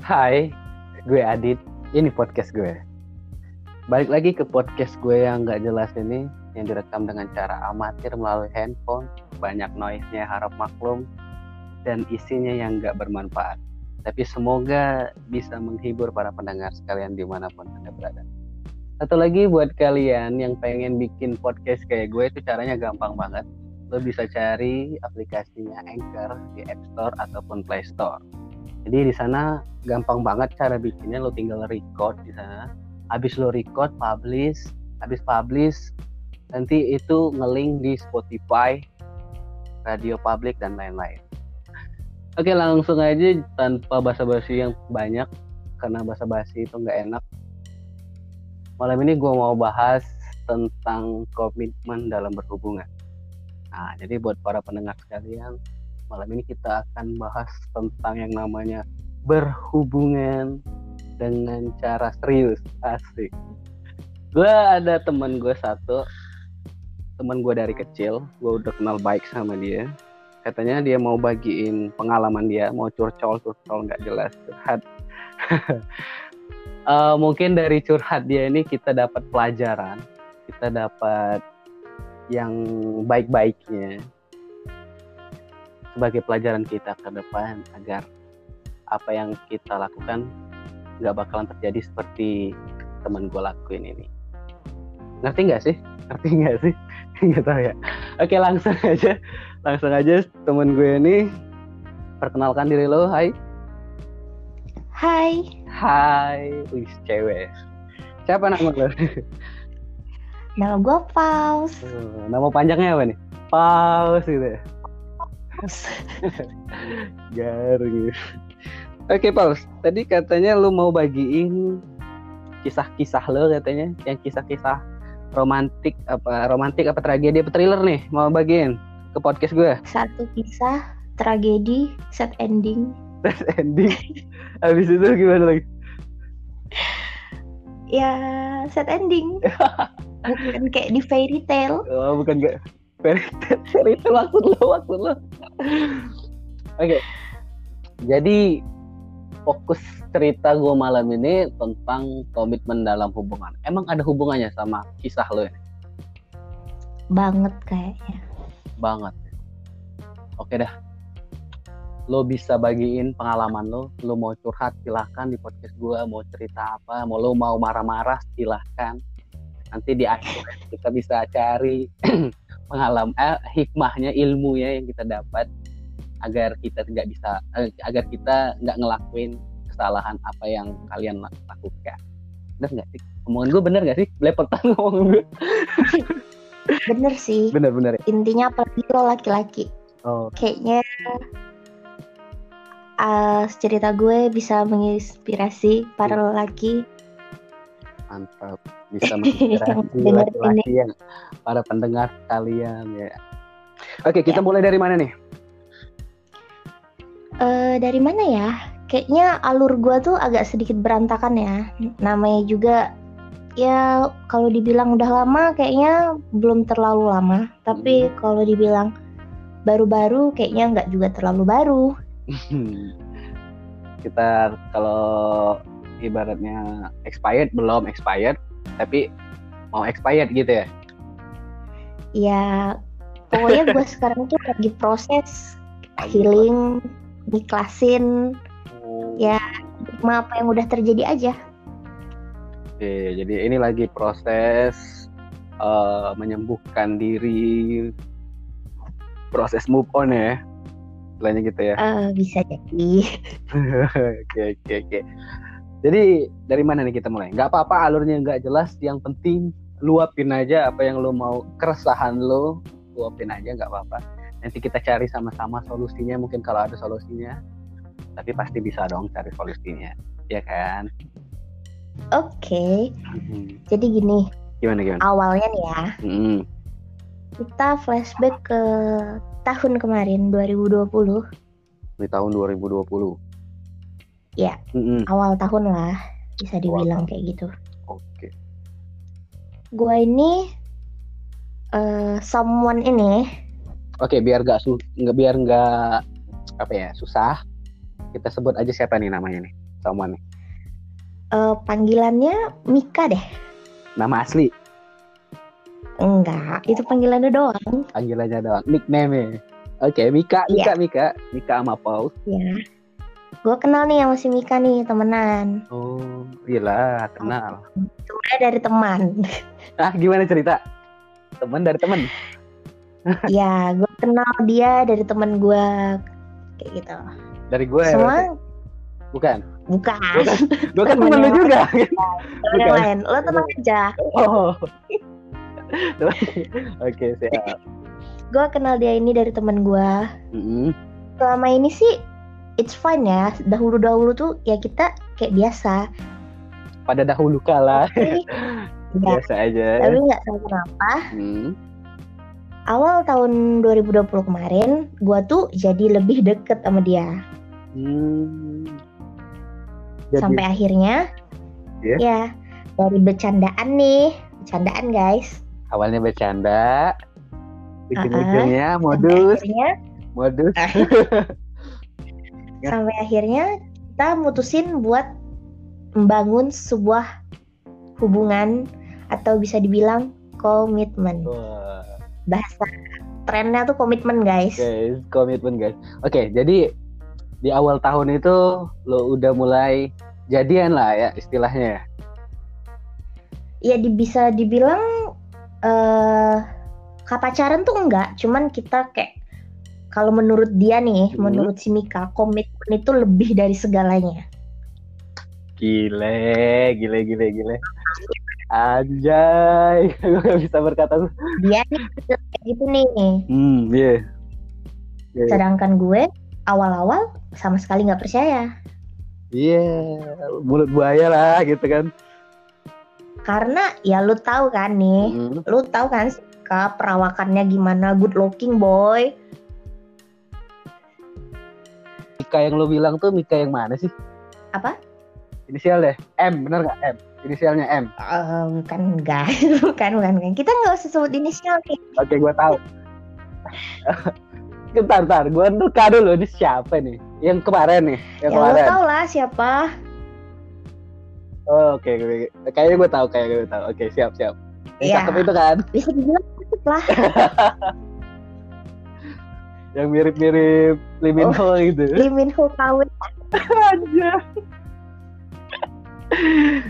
Hai, gue Adit. Ini podcast gue. Balik lagi ke podcast gue yang gak jelas ini, yang direkam dengan cara amatir melalui handphone, banyak noise-nya harap maklum, dan isinya yang gak bermanfaat. Tapi semoga bisa menghibur para pendengar sekalian di mana pun Anda berada. Satu lagi buat kalian yang pengen bikin podcast kayak gue itu caranya gampang banget. Lo bisa cari aplikasinya Anchor di App Store ataupun Play Store jadi di sana gampang banget cara bikinnya lo tinggal record di sana. Habis lo record publish habis publish nanti itu ngelink di Spotify radio public dan lain-lain. Oke langsung aja tanpa basa-basi yang banyak karena basa-basi itu nggak enak. Malam ini gue mau bahas tentang komitmen dalam berhubungan. Nah jadi buat para pendengar sekalian malam ini kita akan bahas tentang yang namanya berhubungan dengan cara serius. Asik. Gue ada teman gue satu. Teman gue dari kecil. Gue udah kenal baik sama dia. Katanya dia mau bagiin pengalaman dia mau curcol curcol nggak jelas curhat. Uh, mungkin dari curhat dia ini kita dapat pelajaran. Kita dapat yang baik-baiknya sebagai pelajaran kita ke depan agar apa yang kita lakukan nggak bakalan terjadi seperti teman gue lakuin ini. Ngerti nggak sih? Ngerti nggak sih? nggak tahu ya. Oke langsung aja, langsung aja teman gue ini perkenalkan diri lo. Hai. Hai. Hai. Wih cewek. Siapa nama lo? Nama gue Paus. Nama panjangnya apa nih? Paus gitu ya. Garing. Oke, Paus. Tadi katanya lu mau bagiin kisah-kisah lo katanya, yang kisah-kisah romantik apa romantik apa tragedi apa thriller nih mau bagiin ke podcast gue. Satu kisah tragedi set ending. Set ending. Habis itu gimana lagi? Ya set ending. bukan kayak di fairy tale. Oh, bukan kayak fairy tale. Fairy tale maksud lo, maksud lo. Oke. Okay. Jadi fokus cerita gue malam ini tentang komitmen dalam hubungan. Emang ada hubungannya sama kisah lo ini? Banget kayaknya. Banget. Oke dah. Lo bisa bagiin pengalaman lo. Lo mau curhat silahkan di podcast gue. Mau cerita apa. Mau lo mau marah-marah silahkan. Nanti di akhir kita bisa cari pengalaman, eh, hikmahnya, ilmunya yang kita dapat agar kita tidak bisa eh, agar kita nggak ngelakuin kesalahan apa yang kalian lakukan. Bener nggak sih? Omongan gue bener nggak sih? Belepotan ngomong gue bener sih. Bener bener. Intinya apalagi lo laki-laki. Oh. kayaknya uh, cerita gue bisa menginspirasi para lelaki. Mantap. Bisa menginspirasi laki-laki yang para pendengar kalian ya oke kita ya. mulai dari mana nih Uh, dari mana ya? Kayaknya alur gua tuh agak sedikit berantakan ya. Namanya juga ya kalau dibilang udah lama kayaknya belum terlalu lama. Tapi hmm. kalau dibilang baru-baru kayaknya nggak juga terlalu baru. Kita kalau ibaratnya expired belum expired, tapi mau expired gitu ya? Ya, pokoknya gue sekarang tuh lagi proses healing ikhlasin oh. ya cuma apa yang udah terjadi aja. Oke jadi ini lagi proses uh, menyembuhkan diri. Proses move on ya istilahnya gitu ya. Uh, bisa jadi. Oke oke oke. Jadi dari mana nih kita mulai? Nggak apa-apa alurnya nggak jelas. Yang penting luapin aja apa yang lo mau keresahan lo luapin aja nggak apa-apa nanti kita cari sama-sama solusinya mungkin kalau ada solusinya tapi pasti bisa dong cari solusinya ya kan oke okay. hmm. jadi gini gimana gimana awalnya nih ya hmm. kita flashback ke tahun kemarin 2020 di tahun 2020 ya hmm. awal tahun lah bisa dibilang awal. kayak gitu. Gua ini uh, someone ini Oke, biar nggak nggak biar nggak apa ya susah, kita sebut aja siapa nih namanya nih. sama nih? Eh, panggilannya Mika deh. Nama asli, Enggak, itu panggilannya doang. panggilannya doang, nickname. Oke, Mika, Mika, Mika, Mika sama Paul. Ya. Gue kenal nih sama si Mika nih, temenan. Oh, gila, kenal. Sebenarnya dari teman. Ah, gimana cerita? Teman dari teman. ya, gue kenal dia dari teman gue. Kayak gitu. Dari gue. ya, Semua? Bukan. bukan. Bukan. Gue kan Temen temen lu juga. Temen yang lain. Lo tenang aja. Oh. Oke, siap. Gue kenal dia ini dari teman gue. Mm-mm. Selama ini sih it's fine ya. Dahulu-dahulu tuh ya kita kayak biasa. Pada dahulu kala, Tapi, ya, biasa aja. tapi nggak tahu kenapa. Hmm. Awal tahun 2020 kemarin, gue tuh jadi lebih deket sama dia. Hmm. Jadi, sampai akhirnya Iya. ya dari bercandaan nih bercandaan guys awalnya bercanda, ujung-ujungnya sampai modus, akhirnya modus. Ya. sampai akhirnya kita mutusin buat membangun sebuah hubungan atau bisa dibilang komitmen Wah, bahasa trennya tuh komitmen guys guys, komitmen guys. Oke, jadi di awal tahun itu lo udah mulai jadian lah ya istilahnya. ya. ya di, bisa dibilang eh pacaran tuh enggak cuman kita kayak kalau menurut dia nih Hmm. menurut si Mika komitmen itu lebih dari segalanya Gile, gile, gile, gile. Anjay, gue gak bisa berkata. dia nih kayak gitu nih Hmm, iya. Iya. sedangkan gue awal-awal sama sekali nggak percaya Iya, mulut buaya lah gitu kan. karena ya lu tahu kan nih Hmm. lu tahu kan si Mika perawakannya gimana good looking boy Mika yang lo bilang tuh Mika yang mana sih? Apa? Inisial deh. M, bener gak? M. Inisialnya M. Eh, bukan enggak bukan bukan bukan kita nggak usah sebut inisial Oke, gue tahu. Bentar, bentar. Gue neka dulu. Ini siapa nih? Yang kemarin nih. Yang ya kemarin. tau lah siapa Oh, Oke, oke. kayaknya gue tahu. Kayaknya gue tahu. Oke, siap, siap. Yang Iya. cakep itu kan? bisa dibilang cakep lah Yang mirip-mirip Lee Min Ho gitu. Lee Min Ho KW aja.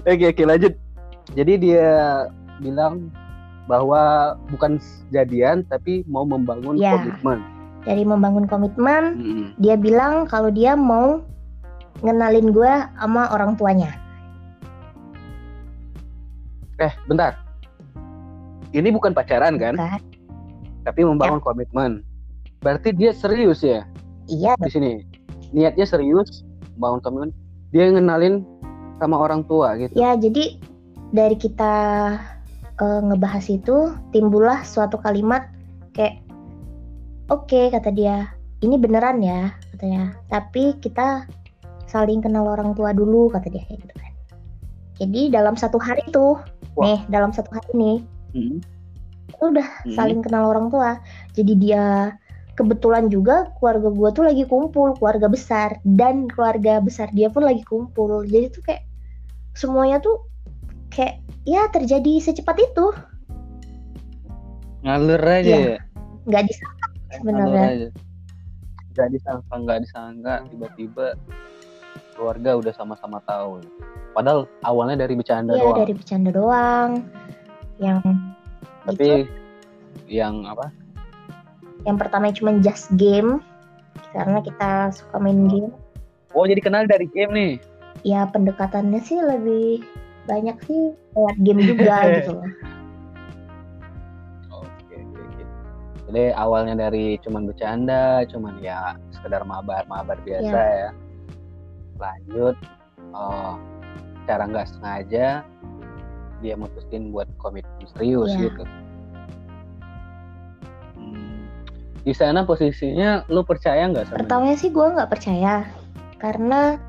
oke oke lanjut. Jadi dia bilang bahwa bukan jadian tapi mau membangun Ya. komitmen. dari membangun komitmen Mm-mm. dia bilang kalau dia mau ngenalin gue sama orang tuanya Eh bentar. Ini bukan pacaran kan? Bukan? Tapi membangun komitmen. Berarti dia serius ya iya di sini. Niatnya serius membangun komitmen. Dia ngenalin sama orang tua gitu. Ya, jadi dari kita eh, ngebahas itu timbullah suatu kalimat kayak oke kata dia, ini beneran ya katanya. Tapi kita saling kenal orang tua dulu kata dia kayak gitu kan. Jadi dalam satu hari tuh, Wah. nih dalam satu hari nih, Mm. itu udah Mm. saling kenal orang tua. Jadi dia kebetulan juga keluarga gua tuh lagi kumpul, keluarga besar dan keluarga besar dia pun lagi kumpul. Jadi tuh kayak semuanya tuh kayak ya terjadi secepat itu, Ngalur aja Iya. ya. nggak disangka sebenarnya. aja. Gak disangka, nggak disangka tiba-tiba keluarga udah sama-sama tahu. Padahal awalnya dari bercanda Iya doang. dari bercanda doang. Yang Tapi itu, yang apa? Yang pertama cuma just game karena kita suka main game. Oh jadi kenal dari game nih. Ya pendekatannya sih lebih banyak sih lewat game juga gitu loh. Oke oke oke. Jadi awalnya dari cuman bercanda, cuman ya sekedar mabar-mabar biasa Iya. ya. Lanjut, oh, cara nggak sengaja dia mutusin buat komitmen serius Iya. gitu. Di sana posisinya lu percaya nggak sama? Pertamanya sih gue nggak percaya karena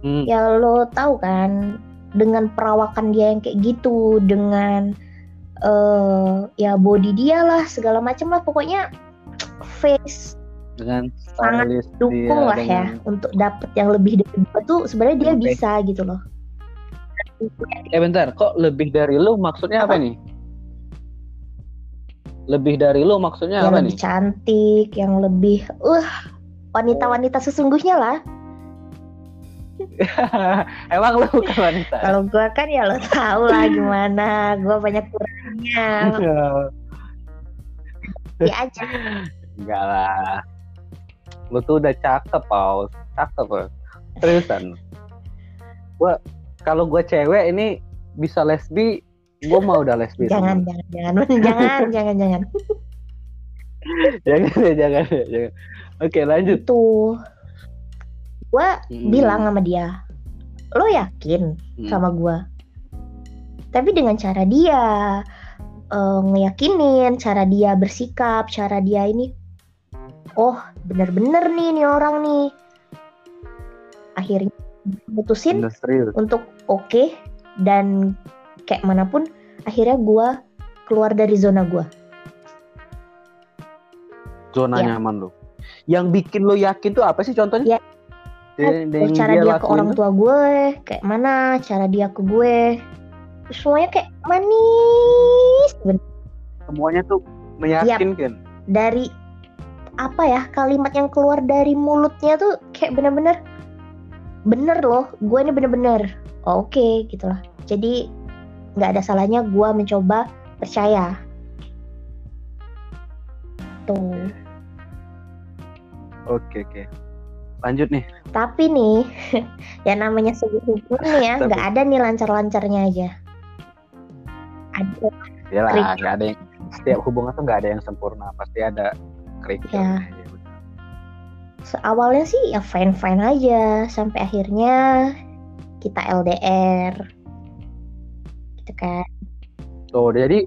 Hmm, ya lo tahu kan dengan perawakan dia yang kayak gitu dengan eh ya body dia lah segala macam lah pokoknya face dengan Sangat dukung lah ya untuk dapet yang lebih dari gue tuh sebenarnya dia Oke. bisa gitu loh Eh bentar, kok lebih dari lu maksudnya apa, Apa? nih? Lebih dari lu maksudnya yang apa lebih nih? cantik yang lebih uh wanita-wanita sesungguhnya lah Emang lu bukan wanita? kalau gue kan ya lo tau lah gimana gue banyak kurangnya ya aja Enggak lah. Lu tuh udah cakep, Paus. Cakep, Paus. Seriusan. Gua kalau gua cewek ini bisa lesbi, gua mau udah lesbi. jangan jangan jangan jangan jangan jangan jangan ya, jangan ya, jangan. Oke, lanjut. itu gue Hmm. bilang sama dia lo yakin Hmm. sama gua. Tapi dengan cara dia eh, ngeyakinin, cara dia bersikap, cara dia ini, oh bener-bener nih nih orang nih. Akhirnya mutusin Bener serius. untuk oke dan kayak mana pun, akhirnya gua keluar dari zona gua. Zona Ya. nyaman lu. Yang bikin lu yakin tuh apa sih contohnya? Ya. Yang- yang cara dia, ke lakuin orang tua gue, kayak mana cara dia ke gue, semuanya kayak manis. bener. semuanya tuh meyakinkan. dari apa ya kalimat yang keluar dari mulutnya tuh kayak bener-bener bener loh gue ini bener-bener oke gitu lah jadi nggak ada salahnya gue mencoba percaya tuh Oke, oke. Lanjut nih. tapi nih yang namanya sebuah hubungan nih ya nggak ada nih lancar-lancarnya aja ada Ya lah, Kerikil. nggak ada yang setiap hubungan tuh nggak ada yang sempurna, pasti ada kerikilnya. Ya. Se- awalnya sih ya fine fine aja sampai akhirnya kita LDR gitu kan Tuh, jadi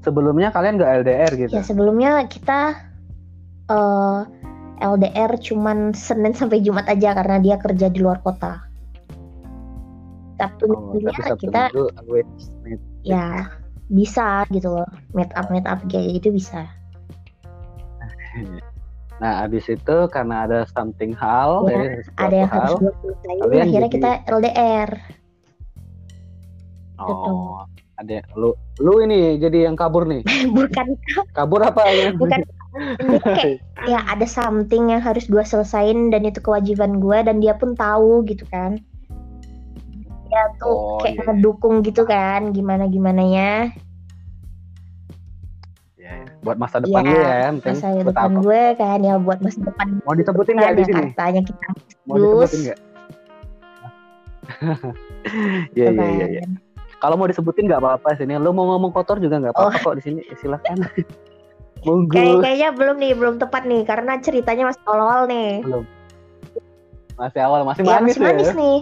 sebelumnya kalian nggak LDR gitu? ya sebelumnya kita eh, LDR cuman Senin sampai Jumat aja karena dia kerja di luar kota Sabtu Oh, Sabtu kita meet. ya bisa gitu loh meet up meet up kayak gitu bisa Nah, abis itu karena ada something hal, Ya, ada yang harus hal. selesaiin Kalian akhirnya jadi- kita LDR Oh, ada lu lu ini jadi yang kabur nih. bukan Kabur apa ya? bukan kayak ya ada something yang harus gue selesain dan itu kewajiban gue dan dia pun tahu gitu kan ya tuh Oh, kayak iya. ngedukung gitu kan gimana gimananya Ya, ya. Buat masa depan Iya, ya, yang penting. masa Buat depan apa? gue kan ya buat masa depan Mau disebutin nggak kan di yang sini? katanya kita Mau disebutin nggak? Iya, gitu iya, iya, iya. kan. Kalau mau disebutin nggak apa-apa sini. Lu mau ngomong kotor juga nggak apa-apa Oh. kok di sini. Silahkan. Monggo. Kayak- kayaknya belum nih belum tepat nih karena ceritanya masih awal-awal nih Masih awal, masih ya manis, masih manis ya. nih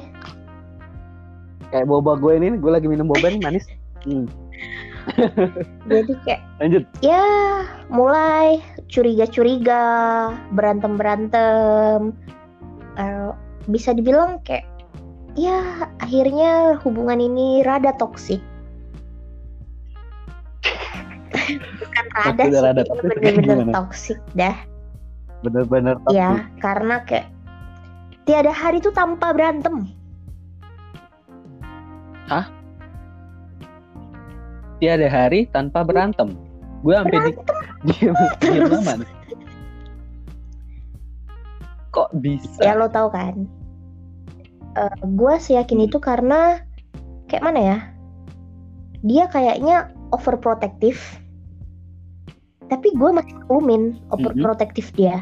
Kayak boba gue ini, gue lagi minum boba nih manis. Hmm. jadi kayak Lanjut. ya mulai curiga-curiga berantem-berantem Eh, bisa dibilang kayak ya akhirnya hubungan ini rada toksik bukan rada Udah sih rada toksik, bener-bener toksik dah Bener-bener toxic. ya karena kayak tiada hari tuh tanpa berantem Tiada hari tanpa berantem. Gue sampai di diam. Kok bisa? ya lo tau kan gue seyakin Hmm. itu karena kayak mana ya dia kayaknya overprotective tapi gue masih maklumin Hmm. overprotective dia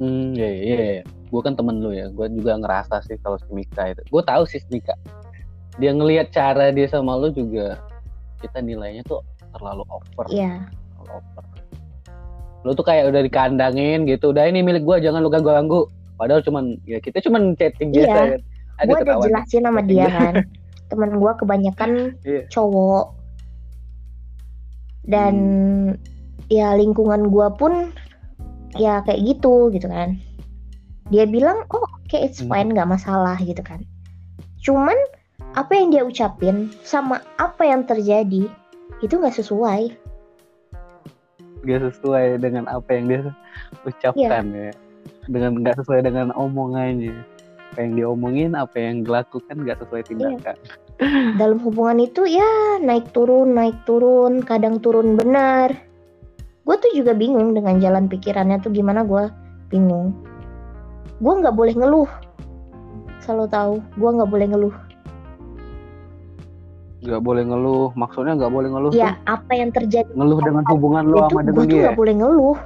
Hmm, iya, iya, iya. Gue kan temen lu ya. Gue juga ngerasa sih kalau si Mika itu. Gue tahu sih si Mika. Dia ngelihat cara dia sama lu juga. Kita nilainya tuh terlalu over. Iya Terlalu over. Lu tuh kayak udah dikandangin gitu. Udah ini milik gue, jangan lu ganggu-ganggu. Padahal cuman ya kita cuman chatting biasa Iya. kan. Ada gue udah jelasin sama dia kan temen gue kebanyakan Iya. cowok dan ya lingkungan gue pun ya kayak gitu gitu kan dia bilang oh oke it's Hmm. fine nggak masalah gitu kan cuman apa yang dia ucapin sama apa yang terjadi itu nggak sesuai gak sesuai dengan apa yang dia ucapkan ya. Dengan nggak sesuai dengan omongannya. Apa yang diomongin apa yang dilakukan nggak sesuai tindakan. Dalam hubungan itu ya naik turun naik turun kadang turun benar. Gue tuh juga bingung dengan jalan pikirannya tuh gimana gue bingung. Gue nggak boleh ngeluh. Selalu tahu gue nggak boleh ngeluh nggak boleh ngeluh. Maksudnya nggak boleh ngeluh ya tuh? apa yang terjadi? Ngeluh dengan hubungan lo itu sama gue dengan tuh dia nggak boleh ngeluh.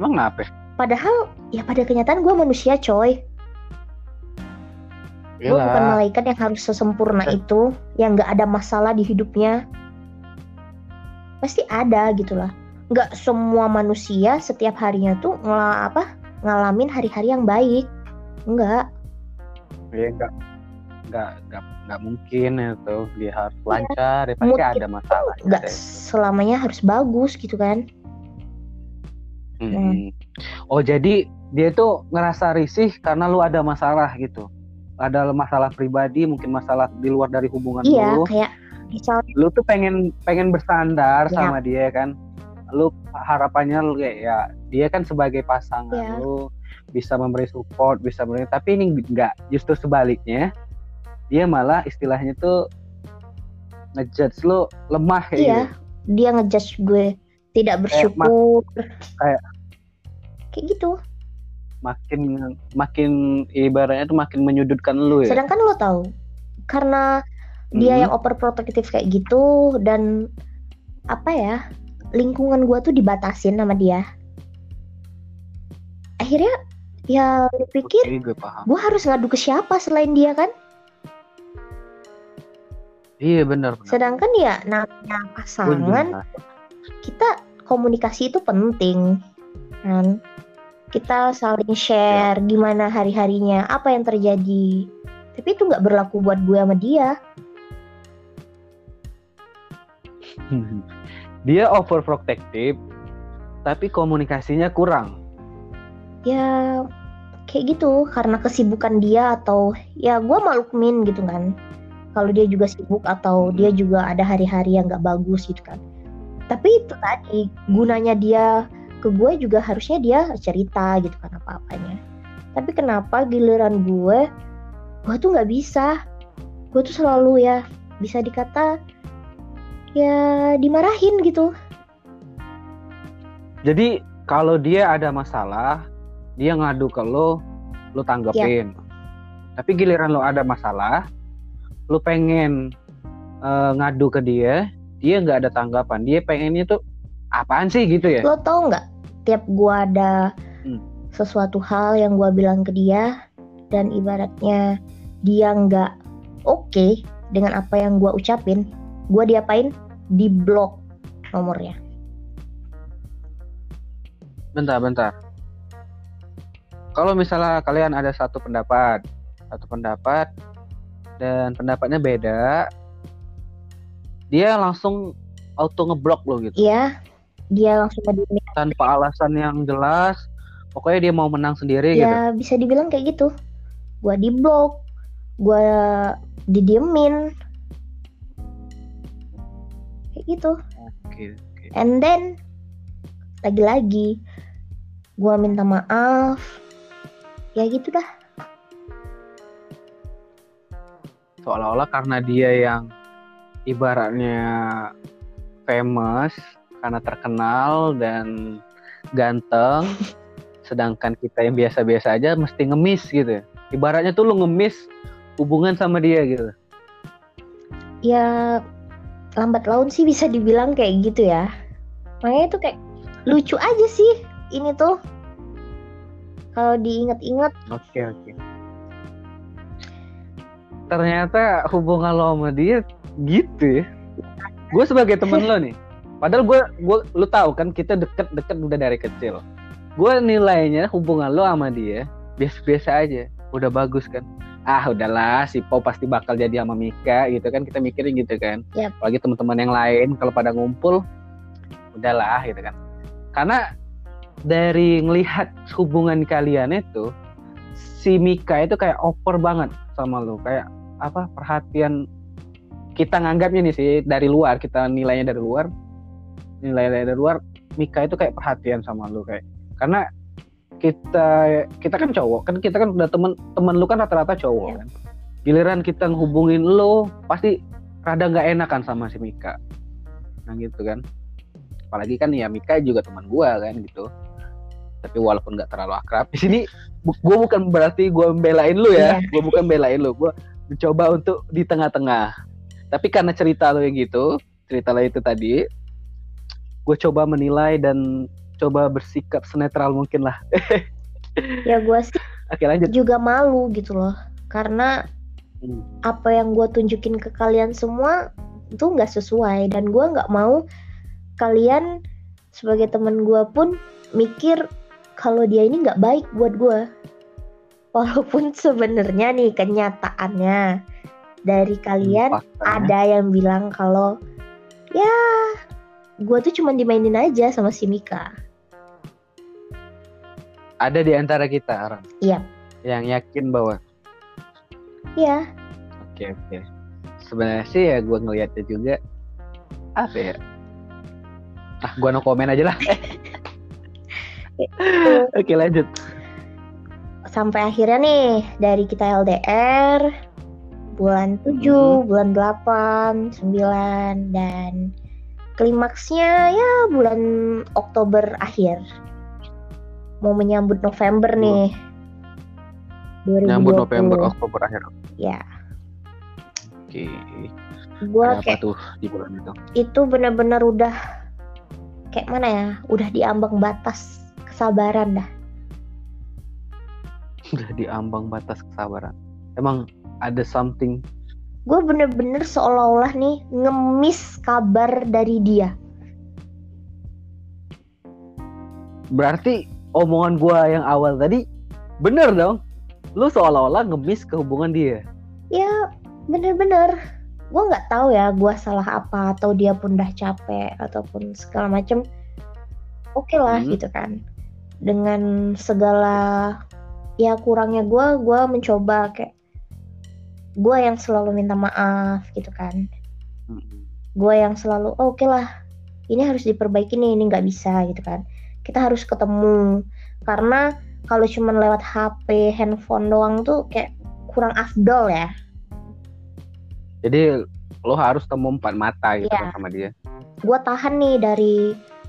Emang kenapa? Padahal ya pada kenyataan gue manusia coy. Gue bukan malaikat yang harus sesempurna itu yang nggak ada masalah di hidupnya. Pasti ada gitulah nggak semua manusia setiap harinya tuh ngela apa ngalamin hari-hari yang baik. Nggak. Ya nggak nggak nggak nggak mungkin itu dia harus lancar ya pasti ada masalah nggak selamanya harus bagus gitu kan Hmm. Oh jadi dia tuh ngerasa risih karena lu ada masalah gitu. Ada masalah pribadi, mungkin masalah di luar dari hubungan iya lu. kayak misalnya Lu tuh pengen pengen bersandar Ya. sama dia kan. Lu harapannya lu kayak ya dia kan sebagai pasangan Ya. lu bisa memberi support, bisa memberi tapi ini enggak, justru sebaliknya. Dia malah istilahnya tuh ngejudge lu lemah kayak Iya. gitu. dia ngejudge gue tidak Kayak bersyukur kayak- kayak gitu Makin makin ibaratnya tuh makin menyudutkan lu ya. sedangkan lo tahu karena dia Mhm. yang overprotective kayak gitu dan apa ya lingkungan gua tuh dibatasin sama dia akhirnya ya pikir gue harus ngadu ke siapa selain dia kan Iya benar. benar. sedangkan ya namanya pasangan kita komunikasi itu penting kan kita saling share gimana hari-harinya apa yang terjadi tapi itu nggak berlaku buat gue sama dia dia overprotective tapi komunikasinya kurang. ya kayak gitu karena kesibukan dia atau ya gue malukmin gitu kan kalau dia juga sibuk atau Hmm. dia juga ada hari-hari yang nggak bagus gitu kan. Tapi itu tadi gunanya dia ke gue juga harusnya dia cerita gitu kan apa-apanya. Tapi kenapa giliran gue gue tuh nggak bisa. Gue tuh selalu ya bisa dikata ya dimarahin gitu. Jadi kalau dia ada masalah, dia ngadu ke lo, lo tanggepin. Tapi giliran lo ada masalah, lo pengen eh, ngadu ke dia, dia nggak ada tanggapan. Dia pengennya tuh apaan sih gitu ya? Lo tau nggak tiap gua ada Hmm. sesuatu hal yang gua bilang ke dia dan ibaratnya dia nggak oke dengan apa yang gua ucapin, gua diapain? Di blok nomornya. Bentar, bentar. Kalau misalnya kalian ada satu pendapat, satu pendapat dan pendapatnya beda, dia langsung auto ngeblok lo gitu. Iya, dia langsung ngediemin. Tanpa alasan yang jelas, pokoknya dia mau menang sendiri gitu. Ya bisa dibilang kayak gitu. Gua di blok, gua didiemin. Kayak gitu. Oke, oke. And then lagi-lagi gua minta maaf. Ya gitu dah. Seolah-olah karena dia yang ibaratnya famous karena terkenal dan ganteng, sedangkan kita yang biasa-biasa aja mesti ngemis gitu. ya. Ibaratnya tuh lu ngemis hubungan sama dia gitu. Ya lambat laun sih bisa dibilang kayak gitu ya. Makanya itu kayak lucu aja sih ini tuh. Kalau diinget-inget Oke oke. Ternyata hubungan lo sama dia gitu ya. Gue sebagai temen lo nih. Padahal gue gue lu tahu kan kita deket-deket udah dari kecil. Gue nilainya hubungan lo sama dia biasa-biasa aja. Udah bagus kan. Ah udahlah si Po pasti bakal jadi sama Mika gitu kan kita mikirin gitu kan. Yap. Apalagi teman-teman yang lain kalau pada ngumpul udahlah gitu kan. Karena dari ngelihat hubungan kalian itu si Mika itu kayak over banget sama lu kayak apa perhatian kita nganggapnya nih sih dari luar kita nilainya dari luar nilai-nilai dari luar Mika itu kayak perhatian sama lu kayak. Karena kita kita kan cowok kan kita kan udah temen temen lu kan rata-rata cowok Iya. kan. Giliran kita ngehubungin lu pasti rada nggak enakan sama si Mika. Nah gitu kan. Apalagi kan ya Mika juga teman gua kan gitu. Tapi walaupun nggak terlalu akrab di sini gua bukan berarti gua membelain lu ya. Iya. gua bukan belain lu gua mencoba untuk di tengah-tengah. Tapi karena cerita lu yang gitu cerita lu itu tadi gue coba menilai dan coba bersikap senetral mungkin lah. Ya gue sih oke lanjut. juga malu gitu loh. Karena Hmm. apa yang gue tunjukin ke kalian semua itu nggak sesuai. Dan gue nggak mau kalian sebagai temen gue pun mikir kalau dia ini nggak baik buat gue walaupun sebenarnya nih kenyataannya dari kalian Faktanya. ada yang bilang kalau ya gue tuh cuma dimainin aja sama si Mika. Ada di antara kita Aram Iya. yang yakin bahwa? Ya oke oke. Sebenarnya sih ya gue ngeliatnya juga apa ya? Ah gue no komen aja lah. Oke lanjut sampai akhirnya nih dari kita LDR bulan 7, Mhm. bulan 8, 9 dan klimaksnya ya bulan Oktober akhir. Mau menyambut November nih. 2020. nyambut November Oktober akhir Ya, oke gua ada apa kayak tuh di bulan itu itu benar-benar udah kayak mana ya? Udah di ambang batas kesabaran dah. Udah di ambang batas kesabaran. Emang ada something? Gue bener-bener seolah-olah nih ngemis kabar dari dia. berarti omongan gua yang awal tadi bener dong? Lu seolah-olah ngemis ke hubungan dia? Ya bener-bener. Gue nggak tahu ya gue salah apa atau dia pun udah capek ataupun segala macem. Oke lah Hmm. gitu kan. Dengan segala ya kurangnya gue gue mencoba kayak gue yang selalu minta maaf gitu kan. Gue yang selalu oh, oke lah ini harus diperbaiki nih ini nggak bisa gitu kan. Kita harus ketemu. Karena kalau cuman lewat HP handphone doang tuh kayak kurang afdol ya. Jadi lo harus temu empat mata gitu Iya. kan sama dia. Gue tahan nih dari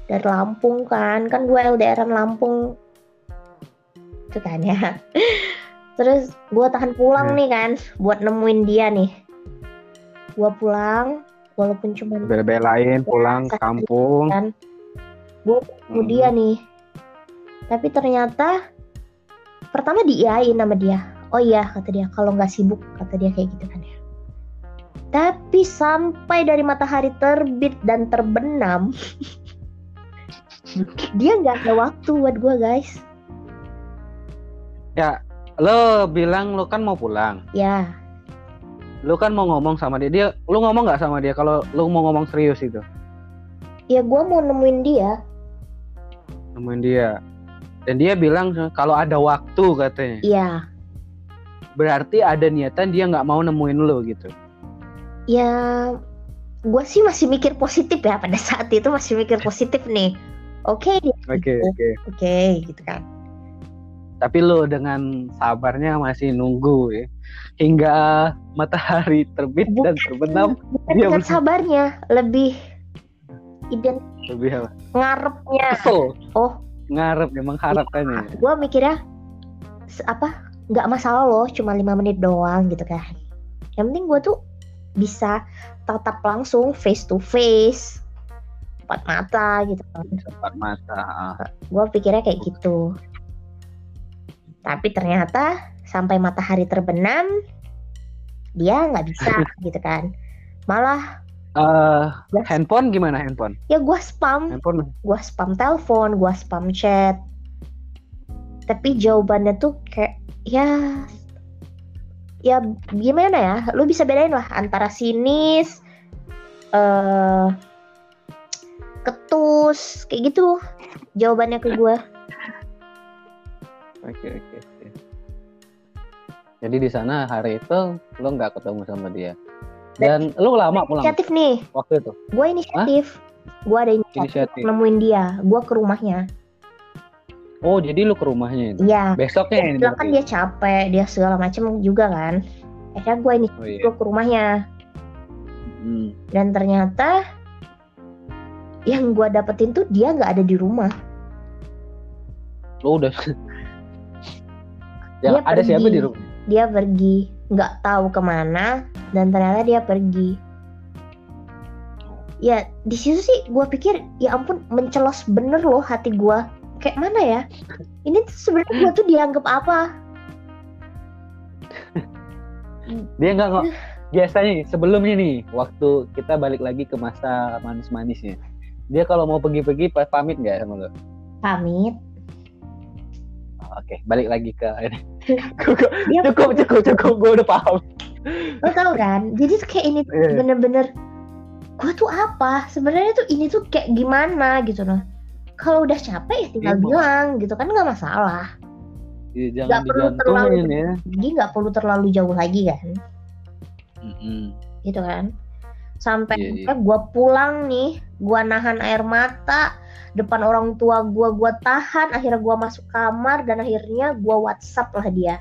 dari Lampung kan. Kan gue LDRan Lampung itu kan ya. Terus gue tahan pulang Hmm. nih kan buat nemuin dia nih. Gue pulang walaupun cuma bela-belain pulang ke kampung. kan. Gue ketemu Hmm. dia nih. Tapi ternyata pertama diiyain sama dia. Oh iya kata dia kalau nggak sibuk kata dia kayak gitu kan ya. Tapi sampai dari matahari terbit dan terbenam dia nggak ada waktu buat gue guys lo bilang lo kan mau pulang. Ya. Lo kan mau ngomong sama dia. Dia lo ngomong nggak sama dia kalau lo mau ngomong serius itu? Ya gue mau nemuin dia. Nemuin dia. Dan dia bilang kalau ada waktu katanya. Ya. Berarti ada niatan dia nggak mau nemuin lo gitu? Ya gue sih masih mikir positif ya pada saat itu masih mikir positif nih. Oke. Oke oke. Oke gitu kan tapi lo dengan sabarnya masih nunggu ya. Hingga matahari terbit dan terbenam bukan Dia bener. sabarnya lebih ident lebih apa? ngarepnya. Kesel. Oh. Ngarep memang harapkannya gue mikirnya apa nggak masalah loh cuma lima menit doang gitu kan. Yang penting gue tuh bisa tatap langsung face to face empat mata gitu kan. Empat mata. Gue pikirnya kayak gitu tapi ternyata sampai matahari terbenam dia nggak bisa gitu kan malah Yes. handphone gimana handphone ya gue spam handphone gue spam telepon, gue spam chat. Tapi jawabannya tuh kayak ya ya gimana ya? Lu bisa bedain lah antara sinis, eh ketus, kayak gitu. Jawabannya ke gue. Oke oke oke. Jadi di sana hari itu lo nggak ketemu sama dia. Dan lo lama pulang? Inisiatif nih, waktu itu? Gue inisiatif. gue ada inisiatif inisiatif. nemuin dia. Gue ke rumahnya. Oh jadi lu ke rumahnya itu? Iya. Besoknya dia ini bilang kan berarti? dia capek dia segala macem juga kan. Akhirnya gue ini oh iya. gue ke rumahnya. Hmm. dan ternyata yang gue dapetin tuh dia nggak ada di rumah. Lu udah Dia ada siapa pergi. di rumah? Dia pergi. Nggak tahu ke mana dan ternyata dia pergi. Ya di situ sih gue pikir ya ampun mencelos bener loh hati gue kayak mana ya? Ini tuh sebenarnya gue tuh dianggap apa? Dia nggak nggak biasanya nih, sebelumnya nih waktu kita balik lagi ke masa manis-manisnya. Dia kalau mau pergi-pergi pa- pamit nggak sama lo? Pamit. Oke balik lagi ke ini cukup cukup cukup cukup. Gue udah paham. Lo tau kan? Jadi tuh kayak ini Iya. bener-bener gue tuh apa? Sebenarnya tuh ini tuh kayak gimana gitu loh. Kalau udah capek ya tinggal Iya, bilang gitu kan nggak masalah. Ya, Nggak jangan perlu digantungin ya. Jadi nggak perlu terlalu jauh lagi kan? Mm-mm. gitu kan? Sampai Iya, iya. gue pulang nih gue nahan air mata depan orang tua gue gue tahan akhirnya gue masuk kamar dan akhirnya gue WhatsApp lah dia.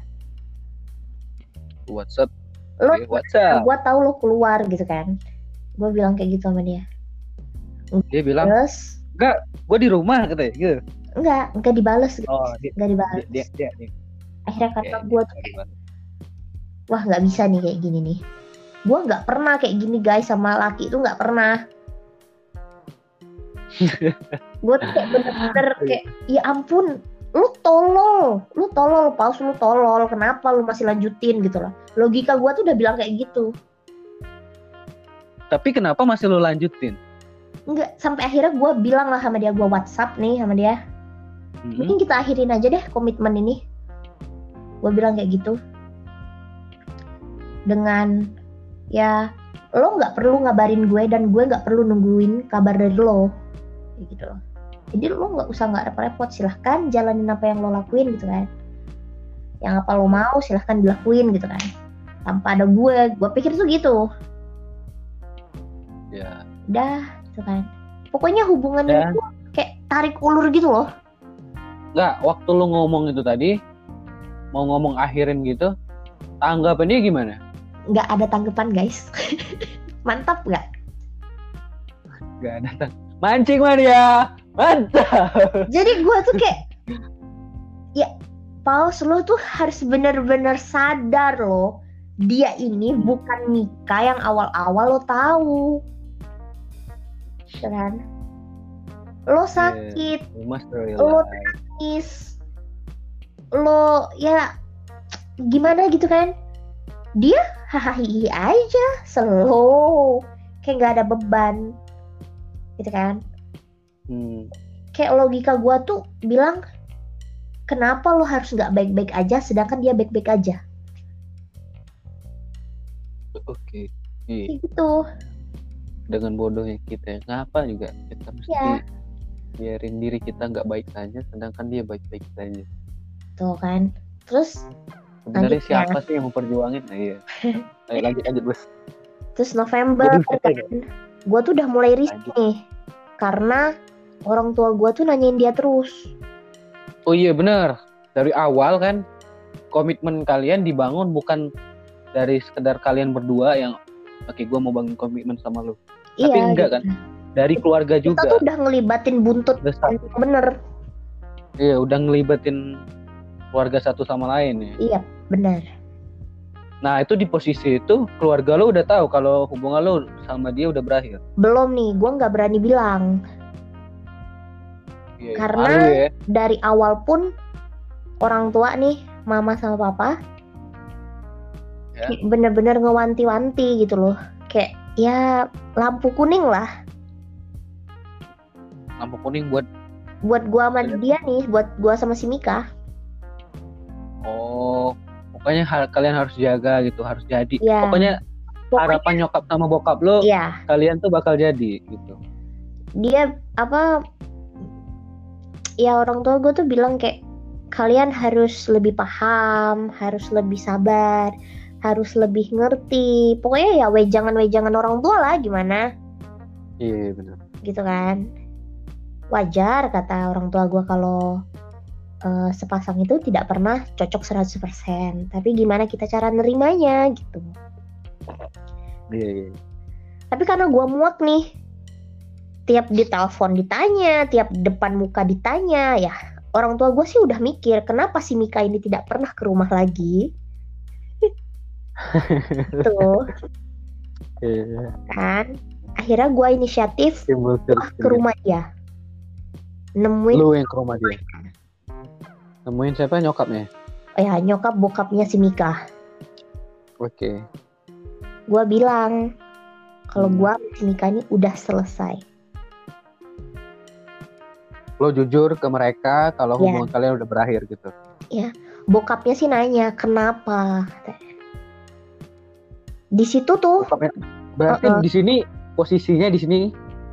WhatsApp? Lo Oke, WhatsApp? gue tahu lo keluar gitu kan? Gue bilang kayak gitu sama dia. Dia bilang terus? Gue di rumah katanya gitu. Enggak enggak dibales. Gitu. oh dia enggak dibales. dia dia, dia, dia. akhirnya kata Oke, gue tuh wah nggak bisa nih kayak gini nih. Gue nggak pernah kayak gini guys sama laki itu nggak pernah gue tuh kayak bener-bener kayak ya ampun lu tolol lu tolol paus lu tolol kenapa lu masih lanjutin? Gitu loh. Logika gue tuh udah bilang kayak gitu. Tapi kenapa masih lo lanjutin? Enggak, sampai akhirnya gue bilang lah sama dia gue WhatsApp nih sama dia. Mm-mm. mungkin kita akhirin aja deh komitmen ini. Gue bilang kayak gitu. Dengan ya lo nggak perlu ngabarin gue dan gue nggak perlu nungguin kabar dari lo kayak gitu loh. Jadi lo nggak usah nggak repot-repot silahkan jalanin apa yang lo lakuin gitu kan. Yang apa lo mau silahkan dilakuin gitu kan. Tanpa ada gue gue pikir tuh gitu. Ya. Udah gitu kan. Pokoknya hubungan Dan- itu kayak tarik ulur gitu loh. Nggak waktu lo ngomong itu tadi mau ngomong akhirin gitu tanggapan dia gimana? Nggak ada tanggapan guys. Mantap nggak? Nggak ada tang- mancing Maria. Mantap. Jadi gue tuh kayak ya Paus lo tuh harus bener-bener sadar loh dia ini bukan Mika yang awal-awal lo tahu. Kan? Lo sakit must realize. Lo- nangis lo ya gimana gitu kan? Dia hahaha aja slow. Kayak nggak ada beban gitu kan Hmm. kayak logika gua tuh bilang kenapa lo harus nggak baik-baik aja sedangkan dia baik-baik aja Oke. Iya, kayak gitu dengan bodohnya kita ngapa juga kita mesti Iya. biarin diri kita nggak baik saja sedangkan dia baik-baik saja. tuh kan terus Sebenarnya Lanjut ya. siapa sih yang memperjuangin? Nah, iya. Ayo lanjut lanjut bos. terus November kan aja. gua tuh udah mulai risih nih karena orang tua gua tuh nanyain dia terus Oh iya benar. Dari awal kan komitmen kalian dibangun bukan dari sekedar kalian berdua yang oke gue mau bangun komitmen sama lu. Tapi iya enggak gitu. kan? Dari keluarga kita juga. tuh udah ngelibatin buntut bener iya udah ngelibatin keluarga satu sama lain ya. iya bener Nah itu di posisi itu keluarga lo udah tahu kalau hubungan lo sama dia udah berakhir. belum nih gua nggak berani bilang Iya, Karena- ya. dari awal pun orang tua nih mama sama papa Ya. bener-bener ngewanti-wanti gitu loh kayak ya lampu kuning lah lampu kuning buat buat gua sama Iya. dia nih buat gua sama si Mika oh pokoknya hal kalian harus jaga gitu harus jadi. ya Pokoknya pokoknya harapan nyokap sama bokap lo ya kalian tuh bakal jadi gitu. dia apa ya orang tua gue tuh bilang kayak kalian harus lebih paham harus lebih sabar harus lebih ngerti pokoknya ya wejangan-wejangan orang tua lah gimana Iya benar. gitu kan wajar kata orang tua gue kalau uh, sepasang itu tidak pernah cocok 100% tapi gimana kita cara nerimanya gitu. Iya, iya. tapi karena gue muak nih tiap di telepon ditanya tiap depan muka ditanya ya orang tua gue sih udah mikir kenapa si Mika ini tidak pernah ke rumah lagi? Tuh. Iya. kan? Akhirnya gue inisiatif wah, ke rumah dia. Nemuin Lu yang ke rumah dia. Nemuin siapa nyokapnya? ya nyokap bokapnya si Mika Oke. gue bilang kalau Hmm. gue sama si Mika ini udah selesai Lo jujur ke mereka kalau Iya. hubungan kalian udah berakhir gitu. bokapnya sih nanya kenapa di situ tuh Bokapnya. Berarti Uh-uh. di sini posisinya di sini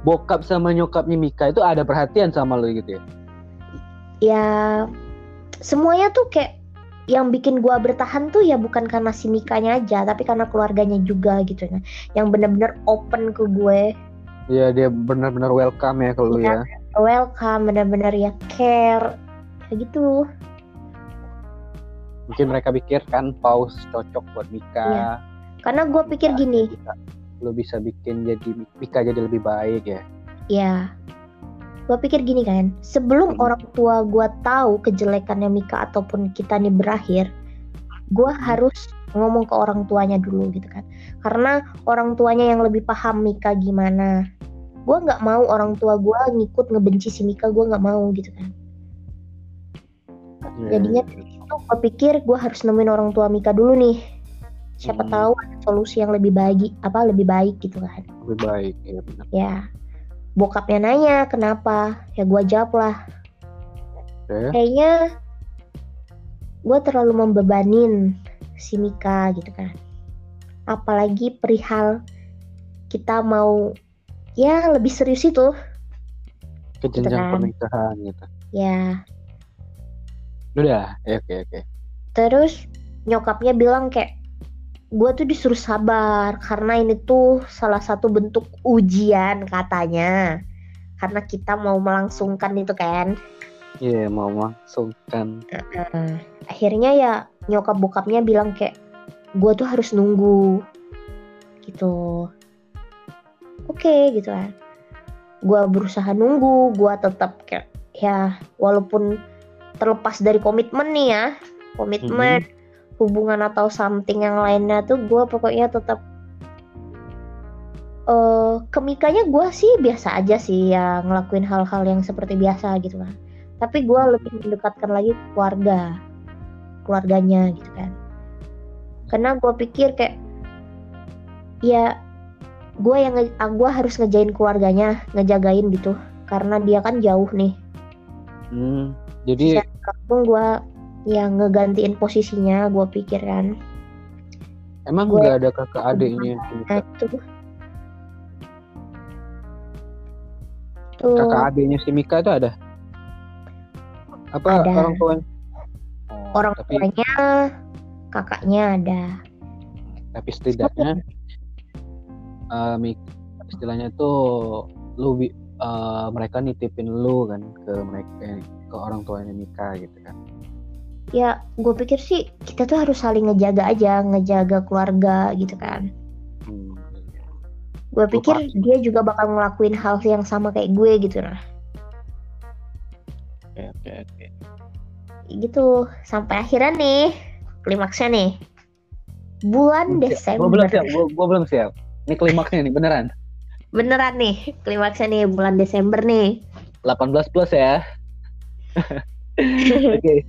bokap sama nyokapnya Mika itu ada perhatian sama lo gitu ya. ya semuanya tuh kayak yang bikin gua bertahan tuh ya bukan karena si Mikanya aja tapi karena keluarganya juga gitu ya yang bener-bener open ke gue Iya dia benar-benar welcome ya ke lu Iya. ya. welcome bener-bener ya care kayak gitu Mungkin mereka pikir kan paus cocok buat Mika. Iya. karena gue pikir gini Lu bisa bikin jadi Mika jadi lebih baik ya. ya gue pikir gini kan sebelum Hmm. orang tua gue tahu kejelekannya Mika ataupun kita nih berakhir gue harus ngomong ke orang tuanya dulu gitu kan karena orang tuanya yang lebih paham Mika gimana gue nggak mau orang tua gue ngikut ngebenci si Mika gue nggak mau gitu kan Iya, Jadinya iya, iya. itu gue pikir gue harus nemuin orang tua Mika dulu nih siapa Hmm. tahu ada solusi yang lebih baik apa lebih baik gitu kan lebih baik ya benar. ya bokapnya nanya kenapa ya gue jawab lah Oke. kayaknya gue terlalu membebanin si Mika gitu kan apalagi perihal kita mau ya lebih serius itu Ke jenjang kan. pernikahan gitu. ya Udah, ya, oke oke. terus nyokapnya bilang kayak gue tuh disuruh sabar karena ini tuh salah satu bentuk ujian katanya. Karena kita mau melangsungkan itu kan? Iya mau langsungkan. Nah, akhirnya ya nyokap bokapnya bilang kayak gue tuh harus nunggu. Gitu. Oke gitu kan. Gue berusaha nunggu gue tetap kayak ya walaupun terlepas dari komitmen nih ya komitmen hubungan atau something yang lainnya tuh gue pokoknya tetap eh kemikanya gue sih biasa aja sih ya ngelakuin hal-hal yang seperti biasa gitu kan. Tapi gue lebih mendekatkan lagi ke keluarga keluarganya gitu kan. Karena gue pikir kayak ya gue yang ah, gue harus ngejain keluarganya ngejagain gitu. Karena dia kan jauh nih. Hmm, jadi langsung gue yang ngegantiin posisinya gue pikir kan emang gue- nggak ada kakak adiknya nah itu tuh. Kakak adiknya si Mika itu ada? Apa Ada. orang tuanya? Oh, orang tapi tuanya kakaknya ada. Tapi setidaknya eh, Mik- istilahnya tuh lu eh, mereka nitipin lu kan ke mereka ke orang tuanya Mika gitu kan ya gue pikir sih kita tuh harus saling ngejaga aja ngejaga keluarga gitu kan. Hmm, gue pikir paham. dia juga bakal ngelakuin hal yang sama kayak gue gitu nah. Oke oke oke. Gitu sampai akhirnya nih klimaksnya nih. Bulan Gua Desember. Belum siap. Gua belum siap. Ini klimaksnya nih beneran. Beneran nih klimaksnya nih bulan Desember nih. 18 plus ya. Oke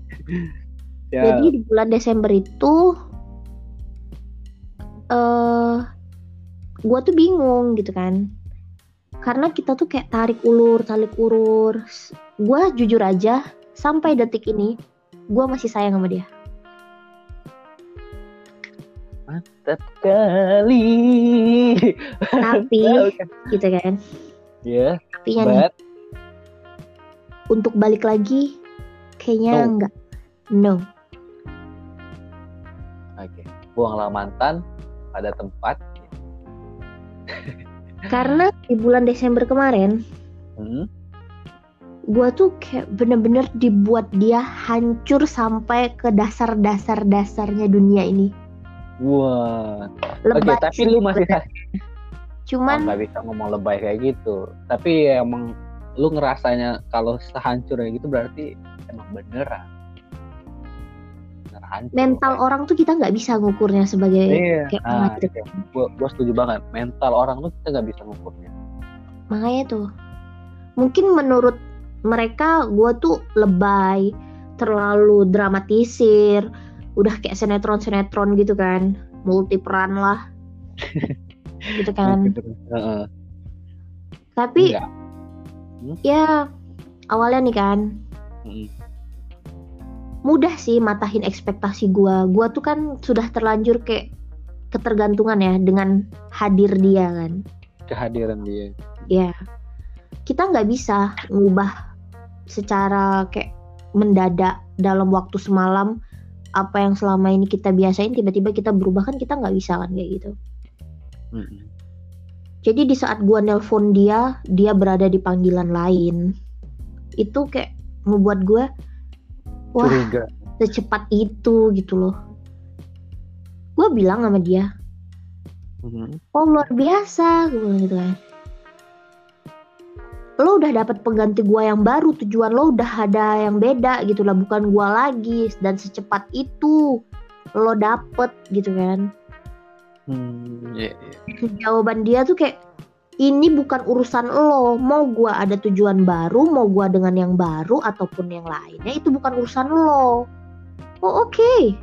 ya. Jadi di bulan Desember itu eh gue tuh bingung gitu kan. Karena kita tuh kayak tarik ulur tarik ulur. Gue jujur aja sampai detik ini gue masih sayang sama dia. Mantap kali. Tapi gitu kan. Ya tapi nih but untuk balik lagi kayaknya No. enggak no oke buanglah mantan pada tempat Karena di bulan Desember kemarin, Hmm? gua tuh kayak bener-bener dibuat dia hancur sampai ke dasar-dasar dasarnya dunia ini. Wah. Oke, Lebay tapi lu masih. Cuman nggak bisa ngomong lebay kayak gitu. Tapi ya emang lu ngerasanya kalau sehancur kayak gitu berarti emang beneran. Hancur. mental kan? orang tuh kita nggak bisa ngukurnya sebagai Iya. kayak Ah, iya. gua, gua setuju banget. Mental orang tuh kita nggak bisa ngukurnya. makanya tuh mungkin menurut mereka gue tuh lebay terlalu dramatisir udah kayak sinetron sinetron gitu kan multi peran lah gitu kan Gitu. Tapi Enggak. ya awalnya nih kan Mm. Mudah sih matahin ekspektasi gue gue tuh kan sudah terlanjur kayak ketergantungan ya dengan hadir dia kan Kehadiran dia. ya kita nggak bisa ngubah secara kayak mendadak dalam waktu semalam apa yang selama ini kita biasain tiba-tiba kita berubah kan kita nggak bisa kan kayak gitu Mm-mm. jadi di saat gua nelpon dia dia berada di panggilan lain itu kayak membuat gua wah Curiga. secepat itu gitu loh gua bilang sama dia Mhm. oh luar biasa gue bilang gitu kan lo udah dapat pengganti gua yang baru tujuan lo udah ada yang beda gitu lah bukan gua lagi dan secepat itu lo dapet gitu kan Hmm, iya, iya. jawaban dia tuh kayak ini bukan urusan lo. Mau gua ada tujuan baru mau gua dengan yang baru ataupun yang lainnya itu bukan urusan lo. Oh oke.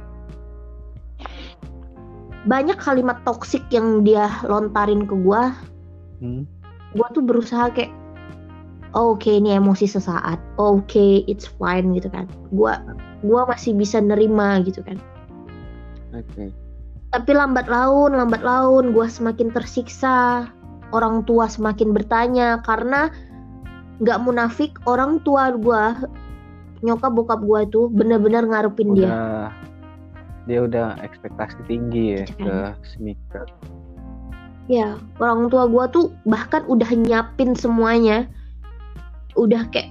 Banyak kalimat toksik yang dia lontarin ke gua. Hmm. gue tuh berusaha kayak oh, oke ini emosi sesaat. Oh, oke it's fine gitu kan. Gue gua masih bisa nerima gitu kan. Oke. tapi lambat laun lambat laun gue semakin tersiksa orang tua semakin bertanya karena nggak munafik orang tua gue nyokap bokap gue itu bener-bener ngarepin dia Udah dia udah ekspektasi tinggi ya Gitu ke kan. Smika. ya orang tua gue tuh bahkan udah nyiapin semuanya udah kayak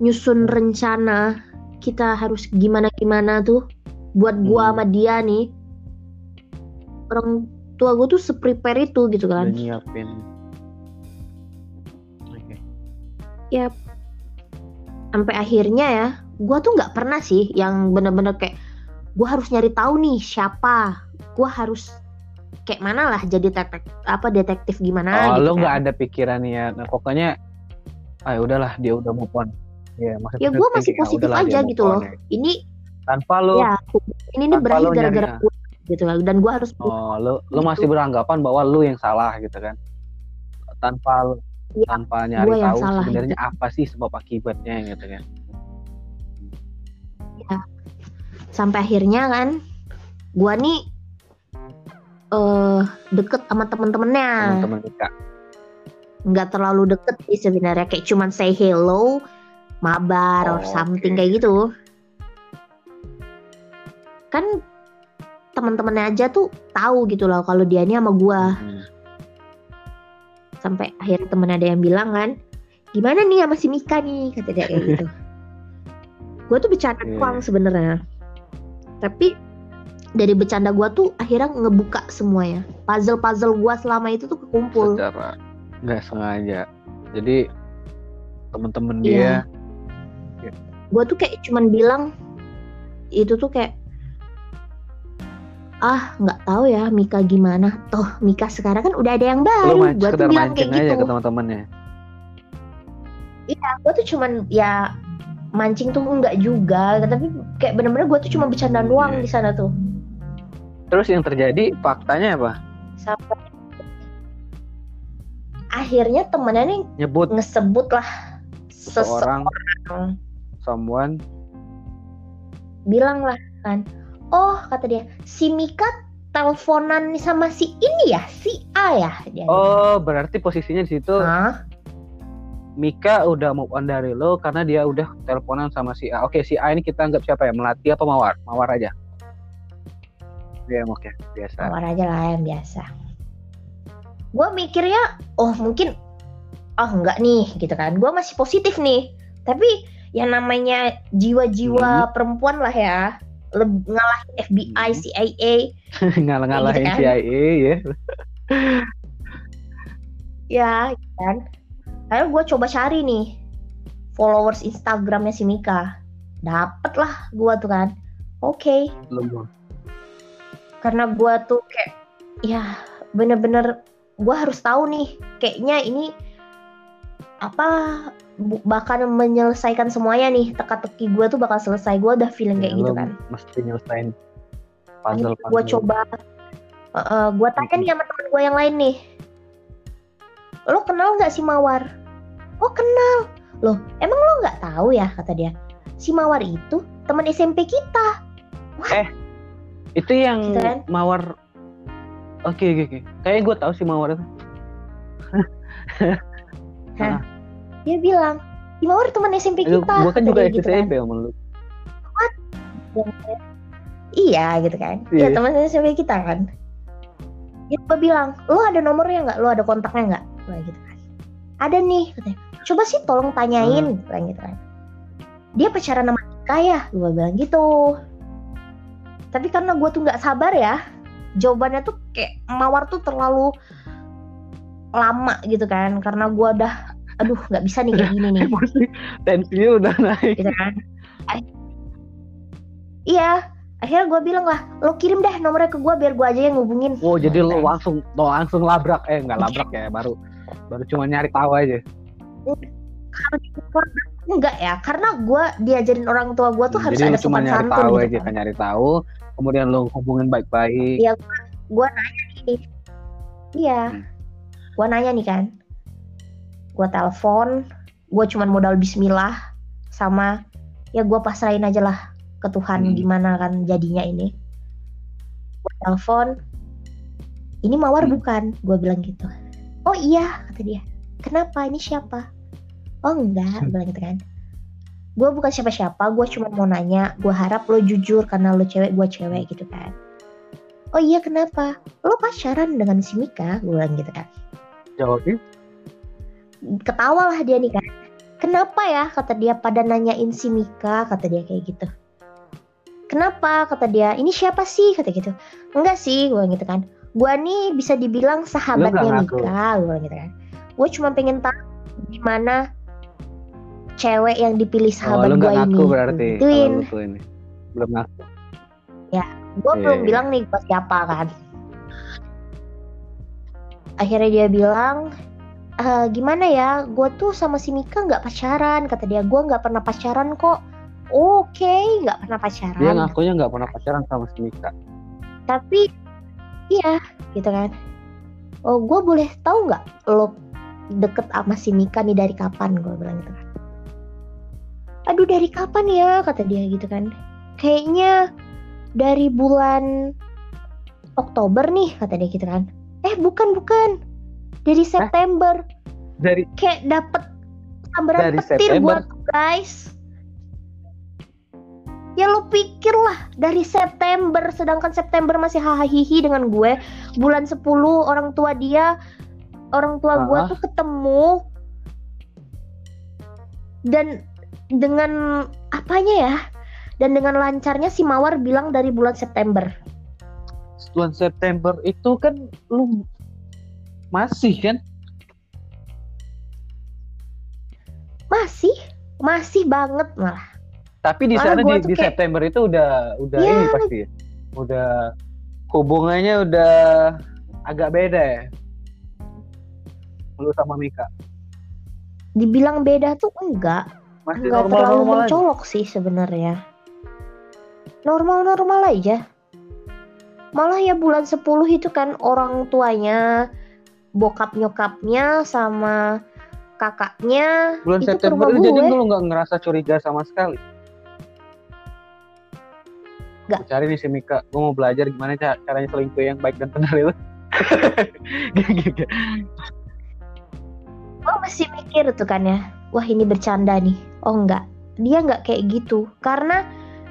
nyusun rencana kita harus gimana gimana tuh buat gua Hmm. sama dia nih orang tua gue tuh seprepare itu gitu Udah kan nyiapin. Sampai akhirnya ya gua tuh nggak pernah sih yang bener-bener kayak gua harus nyari tahu nih siapa gua harus kayak mana lah jadi detek apa detektif gimana Oh, gitu lu kan. nggak ada pikiran ya. Nah, pokoknya ah udahlah dia udah move on. Ya, maksudnya ya gue masih positif dia aja gitu loh ya. ini Tanpa lu ya ini nih berakhir lo gara-gara nyari- gue gitu lah dan gue harus oh, lu lu Gitu. masih beranggapan bahwa lu yang salah gitu kan. Tanpa lu- Iya, tanpa nyari gua yang tahu salah, sebenarnya apa sih sebab akibatnya gitu kan. sampai akhirnya kan gue nih eh deket sama temen-temennya Teman-teman kita. nggak terlalu deket sih sebenarnya kayak cuman say hello mabar or Oh, something oke. kayak gitu kan teman-temannya aja tuh tahu gitu loh kalau dia ini sama gue Hmm. Sampai akhirnya temen ada yang bilang kan gimana nih sama si Mika nih? Kata dia kayak gitu. Gue tuh bercanda Iya. doang sebenarnya. Tapi dari bercanda gue tuh akhirnya ngebuka semuanya. Puzzle puzzle gue selama itu tuh kekumpul. Secara nggak sengaja. Jadi temen-temen Iya. dia gue tuh kayak cuman bilang itu tuh kayak ah nggak tahu ya Mika gimana. Toh Mika sekarang kan udah ada yang lu baru main gue tuh bilang kayak aja gitu. ke teman-temannya. Gue tuh cuman ya mancing tuh enggak juga. Tapi kayak bener-bener gue tuh cuma bercanda doang iya. di sana tuh. Terus yang terjadi faktanya apa? Sampai akhirnya temennya nih nyebut ngesebut lah seorang seseorang. Someone. Bilang lah kan oh kata dia si Mika teleponan sama si ini ya? Si A ya dia. Oh berarti posisinya di situ Hah? Mika udah move on dari lo karena dia udah teleponan sama si A. Oke si A ini kita anggap siapa ya? Melati apa mawar? Mawar aja. Ya oke biasa. Mawar aja lah yang biasa. Gue mikirnya oh mungkin oh enggak nih gitu kan. Gue masih positif nih. Tapi yang namanya jiwa-jiwa perempuan lah ya ngalahin FBI Hmm. CIA ngalah-ngalahin Gitu kan. CIA ya. Ya gitu kan. Akhirnya gue coba cari nih followers Instagramnya si Mika. Dapet lah gue tuh kan. Oke. Belum karena gue tuh kayak ya bener-bener gue harus tahu nih. Kayaknya ini apa bakal menyelesaikan semuanya nih. Teka-teki gue tuh bakal selesai. Gue udah feeling kayak Ya, gitu lo kan. mesti nyelesain puzzle gue coba. Gue tanya nih sama temen gue yang lain nih. Lo kenal nggak si Mawar? Oh kenal. Loh emang lo nggak tahu ya kata dia si Mawar itu teman SMP kita. Itu yang Gitu kan? mawar oke oke oke. Kayaknya gue tahu sih mawar itu dia bilang Mawar teman SMP gue kita kan kata juga gitu kan. SMP sama lu Iya gitu kan. Iya. Iya teman SMP kita kan. Dia gue bilang, lo ada nomornya nggak? Lo ada kontaknya nggak? Gue gitu kan. Ada nih. Katanya. Coba sih tolong tanyain. Gue gitu kan. Dia pacaran sama Ika ya? Gue bilang gitu. Tapi karena gue tuh nggak sabar ya. Jawabannya tuh kayak mawar tuh terlalu lama gitu kan. Karena gue udah, aduh nggak bisa nih kayak gini nih. emosi tensinya udah naik gitu kan iya akhirnya gue bilang lah lo kirim deh nomornya ke gue biar gue aja yang ngubungin oh jadi lo langsung lo langsung labrak eh nggak labrak ya baru baru cuma nyari tahu aja enggak ya karena gue diajarin orang tua gue tuh harus jadi ada cuma nyari santun tahu gitu aja kan. kan nyari tahu kemudian lo hubungin baik-baik Iya. gue nanya nih iya Hmm. gue nanya nih kan gue telepon gue cuman modal Bismillah sama ya gue pasrahin aja lah ke Tuhan Hmm. gimana kan jadinya ini. Gue telepon ini mawar Hmm. bukan? Gue bilang gitu. Oh iya kata dia. Kenapa? Ini siapa? Oh enggak gue bilang gitu kan. Gue bukan siapa-siapa gue cuma mau nanya. Gue harap lo jujur karena lo cewek gue cewek gitu kan. Oh iya kenapa? Lo pacaran dengan si Mika? Gue bilang gitu kan. Jawabnya ketawa lah dia nih kan kenapa ya kata dia pada nanyain si Mika kata dia kayak gitu. Kenapa kata dia ini siapa sih? kata gitu. Enggak sih gue gitu kan. Gue nih bisa dibilang sahabatnya. Mika gue gitu kan. Gue cuma pengen tahu gimana cewek yang dipilih oh sahabat lo gue ini ngaku berarti gituin ini. Belum ngaku. Gue Iya, belum iya. bilang nih gue siapa kan. Akhirnya dia bilang "Eh, gimana ya gue tuh sama si Mika nggak pacaran kata dia. Gue nggak pernah pacaran kok. Oke nggak pernah pacaran. Dia ngakunya nggak pernah pacaran sama si Mika. Tapi iya gitu kan. Oh gue boleh tahu nggak lo deket sama si Mika nih dari kapan? Gue bilang gitu kan. Aduh dari kapan ya? Kata dia gitu kan. Kayaknya dari bulan Oktober nih kata dia gitu kan. Eh bukan bukan dari September. Dari kayak dapet sambaran Dari petir September. buat guys. Ya lo pikir lah dari September sedangkan September masih hahihi dengan gue. Bulan 10 orang tua dia orang tua gue tuh ketemu. Dan dengan apanya ya? Dan dengan lancarnya si Mawar bilang dari bulan September. Bulan September itu kan lu masih kan? Masih? Masih banget malah. Tapi di Malah sana di, di kayak- September itu udah udah Iya. ini pasti. Ya. udah hubungannya udah agak beda ya? Lu sama Mika? Dibilang beda tuh enggak. Masih nggak normal terlalu normal aja. mencolok sih sebenarnya. Normal-normal aja. Malah ya bulan 10 itu kan orang tuanya bokap nyokapnya sama kakaknya bulan itu ke September rumah itu jadi gue. lu nggak ngerasa curiga sama sekali. Nggak. Cari nih si Mika gue mau belajar gimana ca- caranya selingkuh yang baik dan benar itu. Gak, gue masih mikir tuh kan ya wah ini bercanda nih. Oh enggak dia nggak kayak gitu karena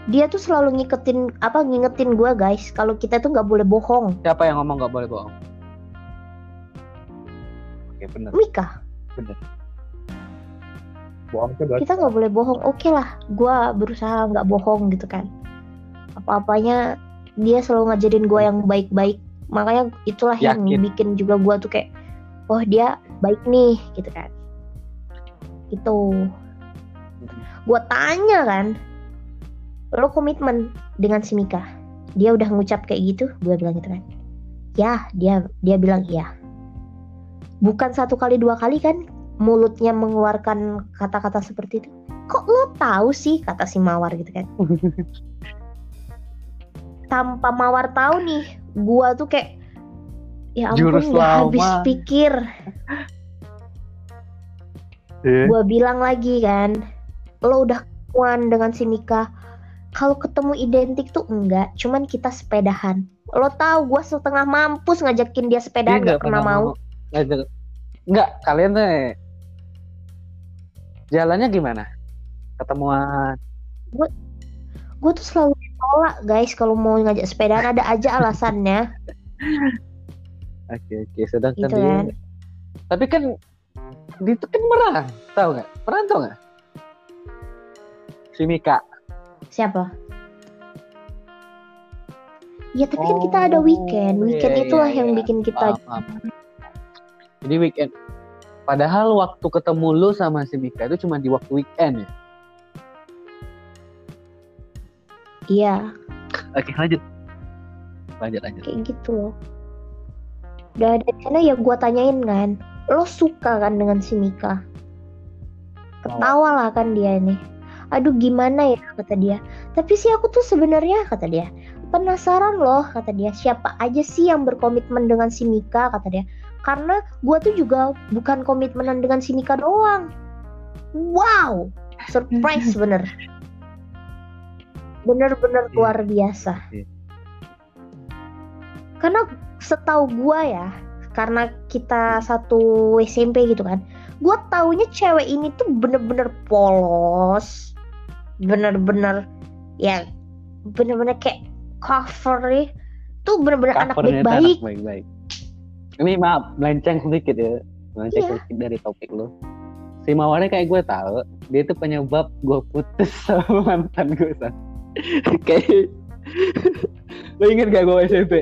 dia tuh selalu ngiketin apa ngingetin gue guys kalau kita tuh nggak boleh bohong. Siapa yang ngomong nggak boleh bohong oke benar Mika benar bohong tuh kita nggak boleh bohong. Oke lah gue berusaha nggak bohong gitu kan. Apa-apanya dia selalu ngajarin gue yang baik-baik. Makanya itulah yang Yakin. bikin juga gue tuh kayak oh dia baik nih gitu kan. Itu gue tanya kan lo komitmen dengan si Mika? Dia udah ngucap kayak gitu gue bilang gitu kan. Ya dia dia bilang iya bukan satu kali dua kali kan mulutnya mengeluarkan kata-kata seperti itu? Kok lo tahu sih? Kata si Mawar gitu kan. Tanpa Mawar tahu nih gua tuh kayak ya ampun Jurus nggak habis pikir. Iya. gua bilang lagi kan lo udah kuan dengan si Mika. Kalau ketemu identik tuh enggak cuman kita sepedahan. Lo tahu gua setengah mampus ngajakin dia dia sepedahan nggak pernah mau ngajak nggak kalian tuh jalannya gimana? Ketemuan? Gue tuh selalu ditolak guys kalau mau ngajak sepedaan. Ada aja alasannya. Oke oke. Sedangkan gitu dia kan. Tapi kan dia itu kan merang tahu nggak? Merantau nggak? Si Mika. Siapa? Ya tapi kan kita ada Oh, weekend. Weekend iya, itulah iya, yang iya. bikin kita Maaf, maaf. Jadi weekend. Padahal waktu ketemu lu sama si Mika itu cuma di waktu weekend ya? Iya. Oke lanjut. Lanjut lanjut. Kayak gitu loh. Udah dari sana ya gua tanyain kan. Lo suka kan dengan si Mika? Ketawa lah kan dia ini. Aduh gimana ya kata dia. Tapi sih aku tuh sebenarnya kata dia penasaran loh kata dia. Siapa aja sih yang berkomitmen dengan si Mika kata dia karena gua tuh juga bukan komitmenan dengan si Mika doang. Wow surprise bener. Bener-bener Iya. luar biasa. Iya. karena setahu gua ya karena kita satu SMP gitu kan gua taunya cewek ini tuh bener-bener polos. Bener-bener ya bener-bener kayak cover tuh bener-bener anak baik-baik ini maaf melenceng sedikit ya melenceng Iya. sedikit dari topik lu si Mawarnya kayak gue tahu dia itu penyebab gue putus sama mantan gue San. kayak lo inget gak gue SMP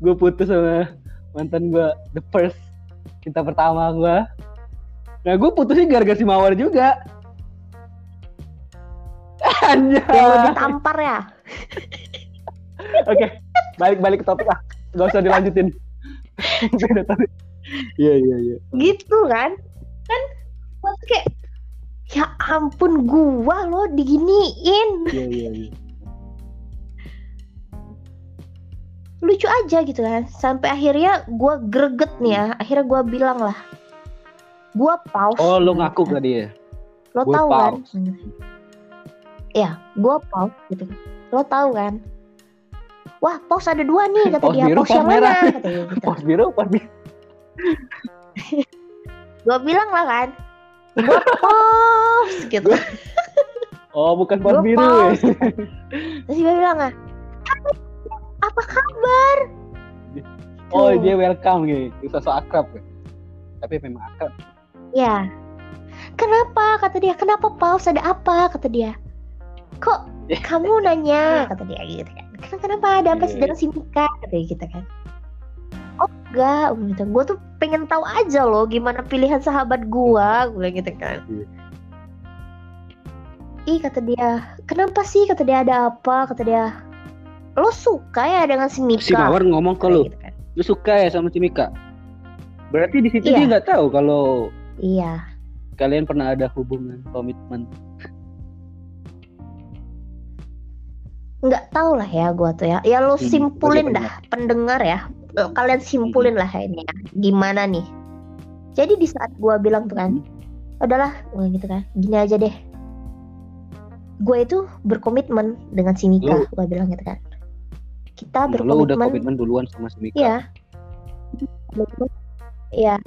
gue putus sama mantan gue the first cinta pertama gue nah gue putusnya gara-gara si Mawar juga Anjay. yang lebih tampar ya Oke, balik-balik ke topik ah. Gak usah dilanjutin. Beda topik. Iya, iya, iya. gitu kan? Kan tuh kayak ya ampun gua lo diginiin. Iya, iya, iya. lucu aja gitu kan. Sampai akhirnya gua greget nih ya. Akhirnya gua bilang lah gua pause Oh, lo ngaku ke dia? lo gua tahu kan? ya gua pause gitu. Kan lo tahu kan wah pause ada dua nih kata Pause dia biru, pause yang pause merah. mana kata dia gitu. Pos biru, pos biru. gua bilang lah kan gua pause gitu Oh, bukan pos Gua biru pause. ya. terus dia bilang ah apa kabar Oh, Tuh. dia welcome gitu. Sosok akrab ya. Tapi memang akrab. Ya. Kenapa? Kata dia. Kenapa pause? Ada apa? Kata dia. Kok kamu nanya? Kata dia gitu kan. "Ken- Kenapa? Ada apa sih dengan si Mika? Kata dia gitu kan. Oh enggak, gitu. Gue tuh pengen tahu aja loh gimana pilihan sahabat gua, gue bilang gitu kan. Iya. Ih kata dia, kenapa sih? Kata dia ada apa? Kata dia, lo suka ya dengan si Mika? Si Mawar ngomong ke Kayak lu, gitu kan. lu suka ya sama si Mika? Berarti di situ Iya. dia nggak tahu kalau Iya. kalian pernah ada hubungan komitmen. Nggak tahu lah ya gua tuh ya. Ya lo Hmm, simpulin dah pendengar ya. Eh, kalian simpulin lah ini ya. Gimana nih? Jadi di saat gua bilang tuh kan udahlah gua gitu kan gini aja deh. Gue itu berkomitmen dengan si Mika gua bilang gitu kan. Kita Lo udah berkomitmen komitmen duluan sama si Mika. Berkomitmen- iya.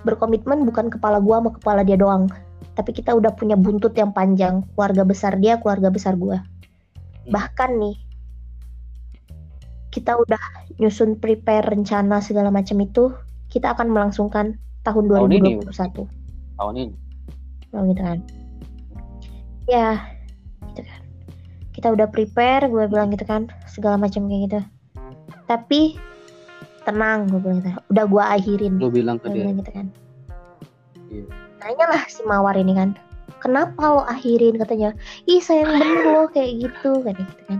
Berkomitmen bukan kepala gua sama kepala dia doang. Tapi kita udah punya buntut yang panjang. Keluarga besar dia keluarga besar gua Hmm. bahkan nih kita udah nyusun prepare rencana segala macam itu kita akan melangsungkan tahun Tahun ini, 2021 tahun ini. Oh gitu kan? Ya gitu kan. Kita udah prepare gue bilang gitu kan segala macam kayak gitu. Tapi tenang gue bilang gitu. Udah gue akhirin. Lu bilang ke gue dia. gitu kan. Iya. nanyalah si mawar ini kan kenapa lo akhirin? katanya. Ih sayang bener lo kayak gitu kan gitu kan.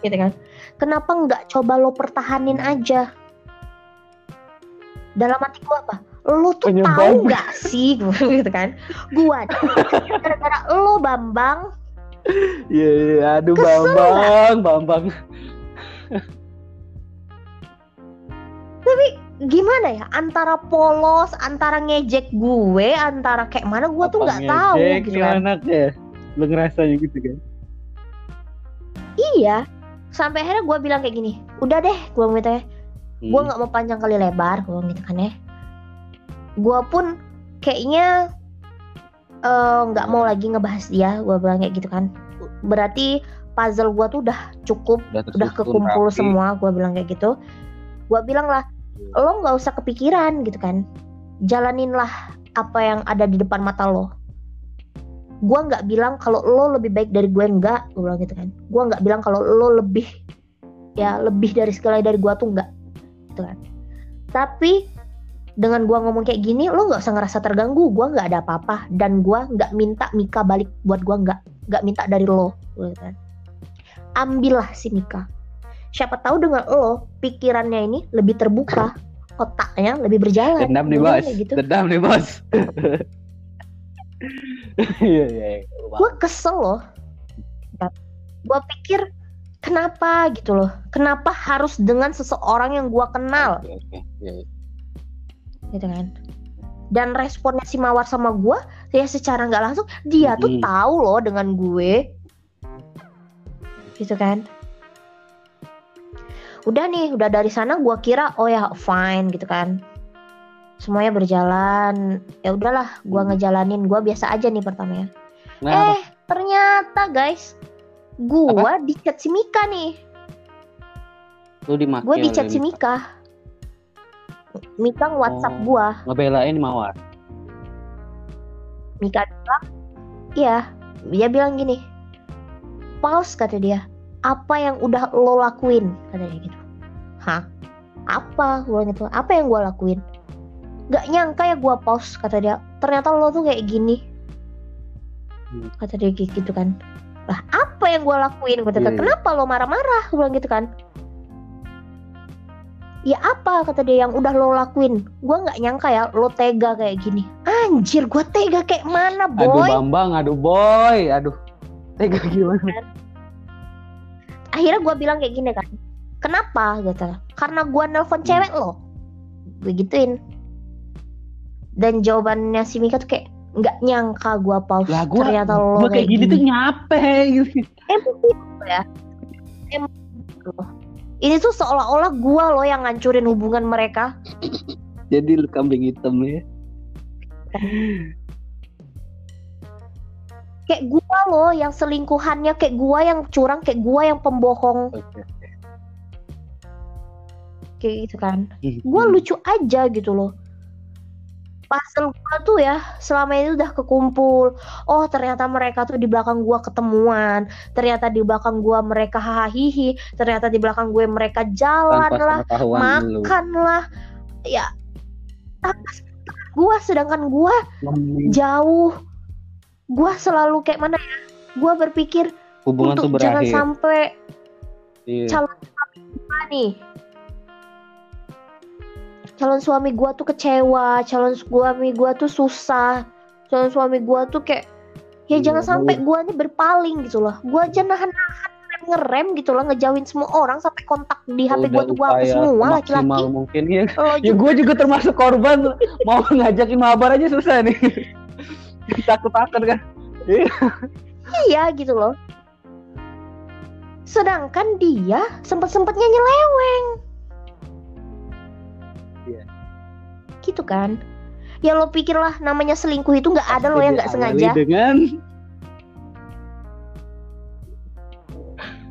Gitu kan? Kenapa nggak coba lo pertahanin aja? Dalam hati gua apa? Lo tuh Penyebab. tahu nggak sih? Gua gitu kan. Gua nih, gara-gara lo bambang. Iya iya aduh Kesel bambang bambang gimana ya? Antara polos antara ngejek gue antara kayak mana gua tuh nggak tahu gitu kan. anaknya lu ngerasanya gitu kan? Iya. Sampai akhirnya gue bilang kayak gini udah deh gue gitu ya. Hmm. gue nggak mau panjang kali lebar gue gitu kan ya. Gue pun kayaknya eh, nggak mau lagi ngebahas dia gue bilang kayak gitu kan. Berarti puzzle gue tuh udah cukup udah, udah kekumpul rapi. semua gue bilang kayak gitu. Gue bilang lah lo nggak usah kepikiran gitu kan. Jalaninlah apa yang ada di depan mata lo. Gue nggak bilang kalau lo lebih baik dari gue enggak gue bilang gitu kan. Gue nggak bilang kalau lo lebih ya lebih dari segala dari gue tuh enggak gitu kan. Tapi dengan gue ngomong kayak gini lo nggak usah ngerasa terganggu. Gue nggak ada apa-apa. Dan gue nggak minta Mika balik buat gue nggak nggak minta dari lo gitu kan. Ambillah si Mika siapa tahu dengan lo pikirannya ini lebih terbuka otaknya lebih berjalan. Dendam nih bos? gitu? Dendam nih bos. Iya iya iya. gue kesel loh. Gue pikir kenapa gitu loh? Kenapa harus dengan seseorang yang gue kenal. Iya, iya. gitu kan? Dan responnya si mawar sama gue ya secara nggak langsung dia tuh tahu loh dengan gue. Gitu kan udah nih udah dari sana gue kira oh ya fine gitu kan. Semuanya berjalan. Ya udahlah gue Hmm. ngejalanin. Gue biasa aja nih pertama ya Nah, eh ternyata guys gue di chat si Mika nih. Lu dimaki gue di oleh chat si Mika. Mika. Mika WhatsApp Oh. gue ngebelain mawar? Mika bilang, iya, dia bilang gini, pause kata dia, apa yang udah lo lakuin, kata dia gitu. Hah? Apa? Gue gitu, apa yang gue lakuin? Gak nyangka ya gue pause, kata dia, ternyata lo tuh kayak gini. Hmm. Kata dia gitu kan. Lah apa yang gue lakuin? Gue kata, Iya, iya. kenapa lo marah-marah? Gue bilang gitu kan. Ya apa kata dia yang udah lo lakuin Gue gak nyangka ya lo tega kayak gini Anjir gue tega kayak mana aduh boy bambang aduh boy aduh tega gimana akhirnya gue bilang kayak gini kan kenapa? Gitu. Karena gue nelpon cewek lo. Gue gituin. Dan jawabannya si Mika tuh kayak nggak nyangka gue pause lah gua ternyata lo gua kayak gini tuh nyape gitu. Emang gitu ya. Emang gitu. ini tuh seolah-olah gue lo yang ngancurin hubungan mereka. Jadi lu kambing hitam ya. Kayak gue lo yang selingkuhannya kayak gue yang curang kayak gue yang pembohong. Oke kayak gitu kan. Hmm. gue lucu aja gitu loh. Puzzle gue tuh ya selama ini udah kekumpul. Oh ternyata mereka tuh di belakang gue ketemuan. Ternyata di belakang gue mereka hahihi ternyata di belakang gue mereka jalan tanpa lah pengetahuan lu. makan lah. Ya gue sedangkan gue Mem- jauh gue selalu kayak mana ya? Gue berpikir hubungan tuh untuk jangan berakhir. sampai Iya. calon suami gua nih. Calon suami gua tuh kecewa calon suami gua tuh susah calon suami gua tuh kayak ya Iya, jangan sampai gua nih berpaling gitu loh. Gua aja nahan-nahan ngerem ngerem gitu loh ngejauhin semua orang sampai kontak di HP gua tuh gua hapus semua laki-laki. mungkin ya lo ya juga gue juga termasuk korban mau ngajakin mabar aja susah nih takut takut kan? Iya. Gitu loh. Sedangkan dia sempet-sempetnya nyeleweng Iya. gitu kan? Ya lo pikirlah namanya selingkuh itu nggak ada lo yang nggak Diawali sengaja. dengan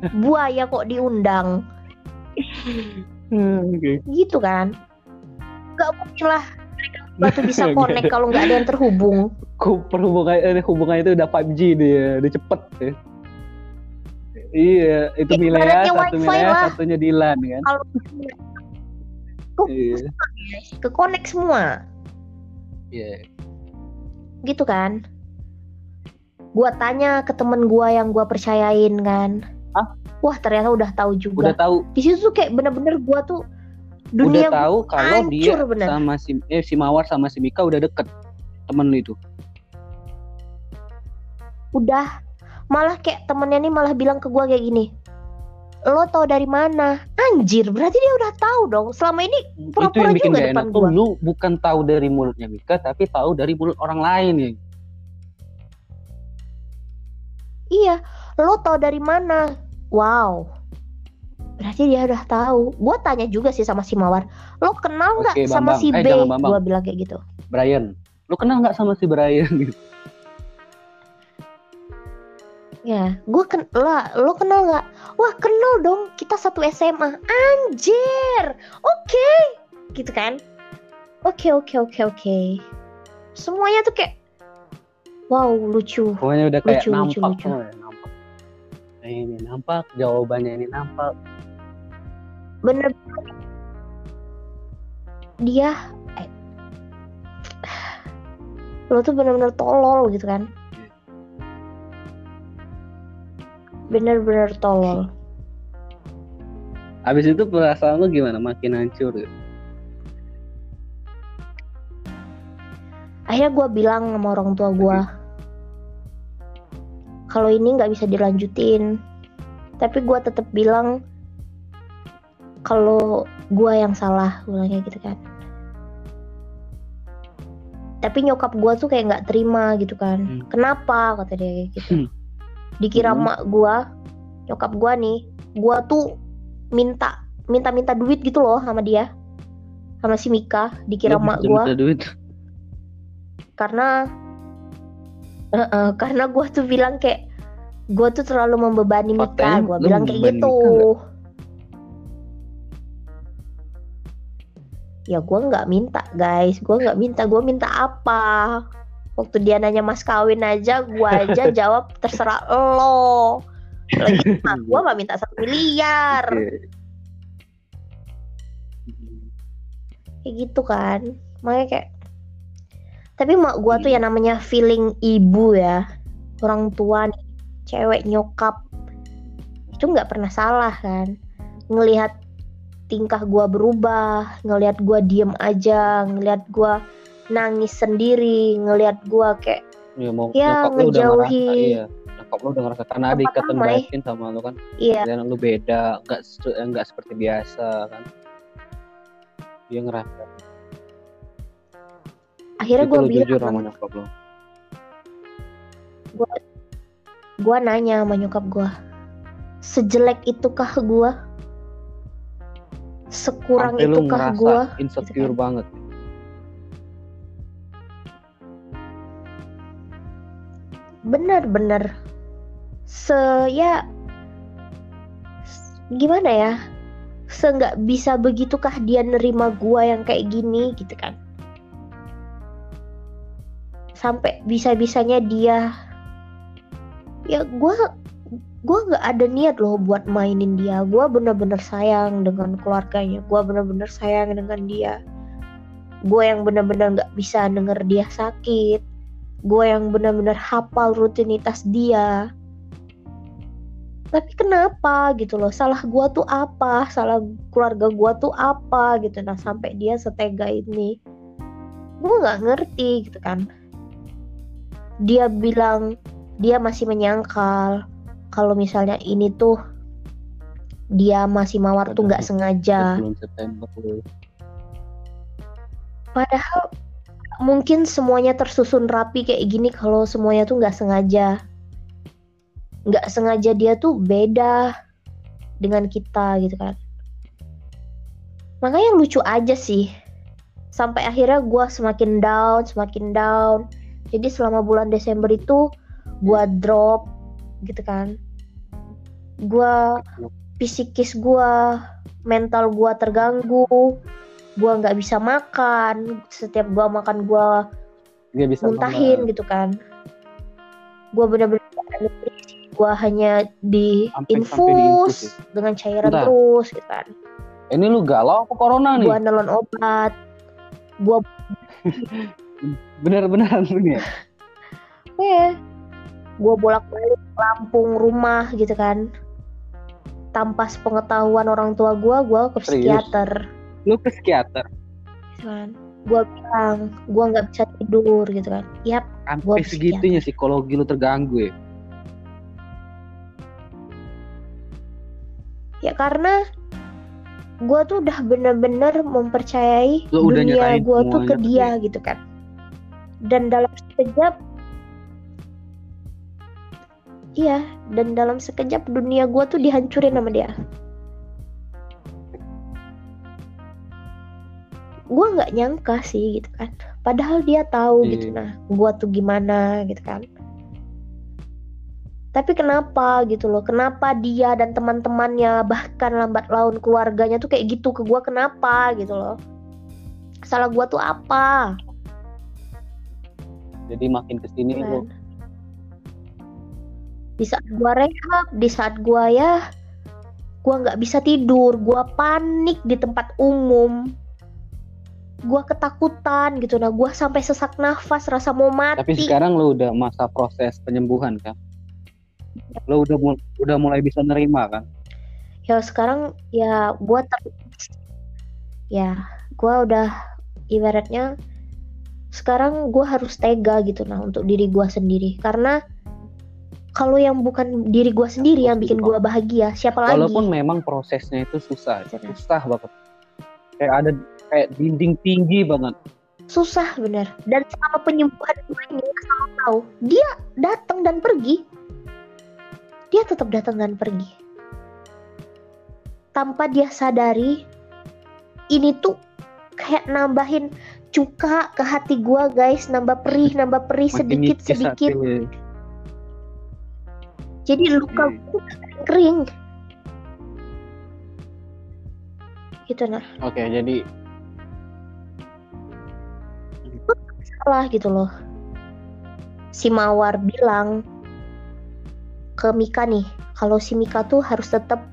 buaya kok diundang. Hmm, oke. gitu kan? Nggak mungkin lah mereka batu bisa connect kalau nggak ada yang terhubung perhubungan eh, hubungannya itu udah 5G dia, udah cepet ya. Iya, itu Ya, Milea, satu Milea, lah. satunya Dilan kan. kalau Iya. ke connect semua Iya. gitu kan gua tanya ke temen gua yang gua percayain kan Hah? wah ternyata udah tahu Udah juga tahu, di situ tuh kayak bener-bener gua tuh udah dunia gua tahu kalau dia bener. sama si eh si Mawar sama si Mika udah deket temen lu itu. Udah. Malah kayak temennya nih malah bilang ke gua kayak gini lo tau dari mana? Anjir berarti dia udah tahu dong. Selama ini itu Pura-pura yang bikin juga gak depan enak. gua. lu bukan tahu dari mulutnya Mika tapi tahu dari mulut orang lain ya. iya lo tau dari mana? Wow. Berarti dia udah tahu gua tanya juga sih sama si mawar lo kenal nggak sama si Eh, B? gua bilang kayak gitu. Brian, lu kenal nggak sama si Brian? gitu? Ya, gue ken lah, lo kenal nggak? Wah kenal dong, kita satu SMA. Anjir, oke, gitu kan? Oke oke oke oke. Semuanya tuh kayak, wow lucu. Pokoknya udah kayak Lucu, lucu, nampak lucu. semua ya, nampak. Nah, ini nampak, jawabannya ini nampak. Bener. Dia, eh, lo tuh bener-bener tolol gitu kan? Bener-bener tolol. Habis itu perasaan lu gimana? Makin hancur gitu. akhirnya gue bilang sama orang tua gue kalau ini nggak bisa dilanjutin tapi gue tetap bilang kalau gue yang salah gue bilangnya gitu kan tapi nyokap gue tuh kayak nggak terima gitu kan Hmm. kenapa kata dia kayak gitu Hmm. dikira Hmm. mak gue nyokap gue nih gue tuh minta minta minta duit gitu loh sama dia. Sama si Mika dikira mak minta duit. karena eh, eh, karena gue tuh bilang kayak gue tuh terlalu membebani Mika. Lu bilang kayak gitu. Mika ya gue nggak minta guys. Gue nggak minta. Gue minta apa waktu dia nanya mas kawin aja gue aja jawab terserah lo. Lagi gue mah minta satu miliar. Kayak gitu kan. Makanya kayak tapi mak gua tuh ya namanya feeling ibu ya orang tua nih cewek nyokap itu nggak pernah salah kan. Ngelihat tingkah gua berubah ngelihat gua diem aja ngelihat gua nangis sendiri ngelihat gua kayak Ya, mau Ya, udah ngejauhi. iya. Nyokap lu udah ngerasa karena ada ikatan batin sama lu kan. iya Dan lu beda, nggak se- nggak seperti biasa kan. Dia ngerasa. akhirnya gua lu jujur bilang sama nyokap lu. gua nanya sama nyokap gua sejelek itukah gua sekurang Sampai itukah gua insecure kan. banget. Bener-bener se ya gimana ya? Se nggak bisa begitukah dia nerima gua yang kayak gini gitu kan? Sampai bisa-bisanya dia ya gua gua nggak ada niat loh buat mainin dia. Gua bener-bener sayang dengan keluarganya. Gua bener-bener sayang dengan dia. Gua yang bener-bener nggak bisa denger dia sakit gue yang benar-benar hafal rutinitas dia. Tapi kenapa gitu loh? Salah gue tuh apa? Salah keluarga gue tuh apa gitu? Nah sampai dia setega ini. Gue nggak ngerti gitu kan. Dia bilang dia masih menyangkal kalau misalnya ini tuh dia masih mawar tuh nggak sengaja. Bulan Mungkin semuanya tersusun rapi kayak gini kalau semuanya tuh nggak sengaja. Nggak sengaja dia tuh beda dengan kita gitu kan. Makanya lucu aja sih. Sampai akhirnya gue semakin down, semakin down. Jadi selama bulan Desember itu gue drop gitu kan. Gue psikis gue, mental gue terganggu. Gue nggak bisa makan setiap gue makan gue bisa muntahin banget. gitu kan gue bener-bener gue hanya di Sampai- sampai infus diinfus ya? dengan cairan Bentar. terus gitu kan Ini lu galau apa corona nih? gue nelon obat gue Bener-beneran lu ya? eh gue bolak-balik Lampung rumah gitu kan tanpa sepengetahuan orang tua gue gue ke Serius? Lu ke psikiater? kan gue bilang gue nggak bisa tidur gitu kan. Yap Sampai segitunya psikologi lu terganggu ya? ya karena gue tuh udah bener-bener mempercayai Lu udah dunia gue tuh ke dia gitu kan. Dan dalam sekejap iya dan dalam sekejap dunia gue tuh dihancurin sama dia gue nggak nyangka sih gitu kan. Padahal dia tahu Iya. gitu. Nah gue tuh gimana gitu kan. Tapi kenapa gitu loh. Kenapa dia dan teman-temannya bahkan lambat laun keluarganya tuh kayak gitu ke gue kenapa gitu loh. Salah gue tuh apa? Jadi makin ke sini kan? lu di saat gue rehab di saat gue ya gue nggak bisa tidur. Gue panik di tempat umum gue ketakutan gitu nah gue sampai sesak nafas rasa mau mati Tapi sekarang lu udah masa proses penyembuhan kan? Lu udah mul- udah mulai bisa nerima kan? ya sekarang ya gue ter ya gue udah ibaratnya sekarang gue harus tega gitu nah untuk diri gue sendiri karena kalau yang bukan diri gue sendiri yang bikin gue bahagia siapa lagi Walaupun memang prosesnya itu susah, susah banget. Kayak ada kayak dinding tinggi banget. susah bener. Dan selama penyembuhan gue ini lo tahu dia datang dan pergi. Dia tetap datang dan pergi. Tanpa dia sadari ini tuh kayak nambahin cuka ke hati gue guys. Nambah perih nambah perih sedikit sedikit. lu. jadi luka Iya. gue tuh kering. Gitu nah Oke, jadi salah gitu loh. Si Mawar bilang ke Mika nih, kalau si Mika tuh harus tetap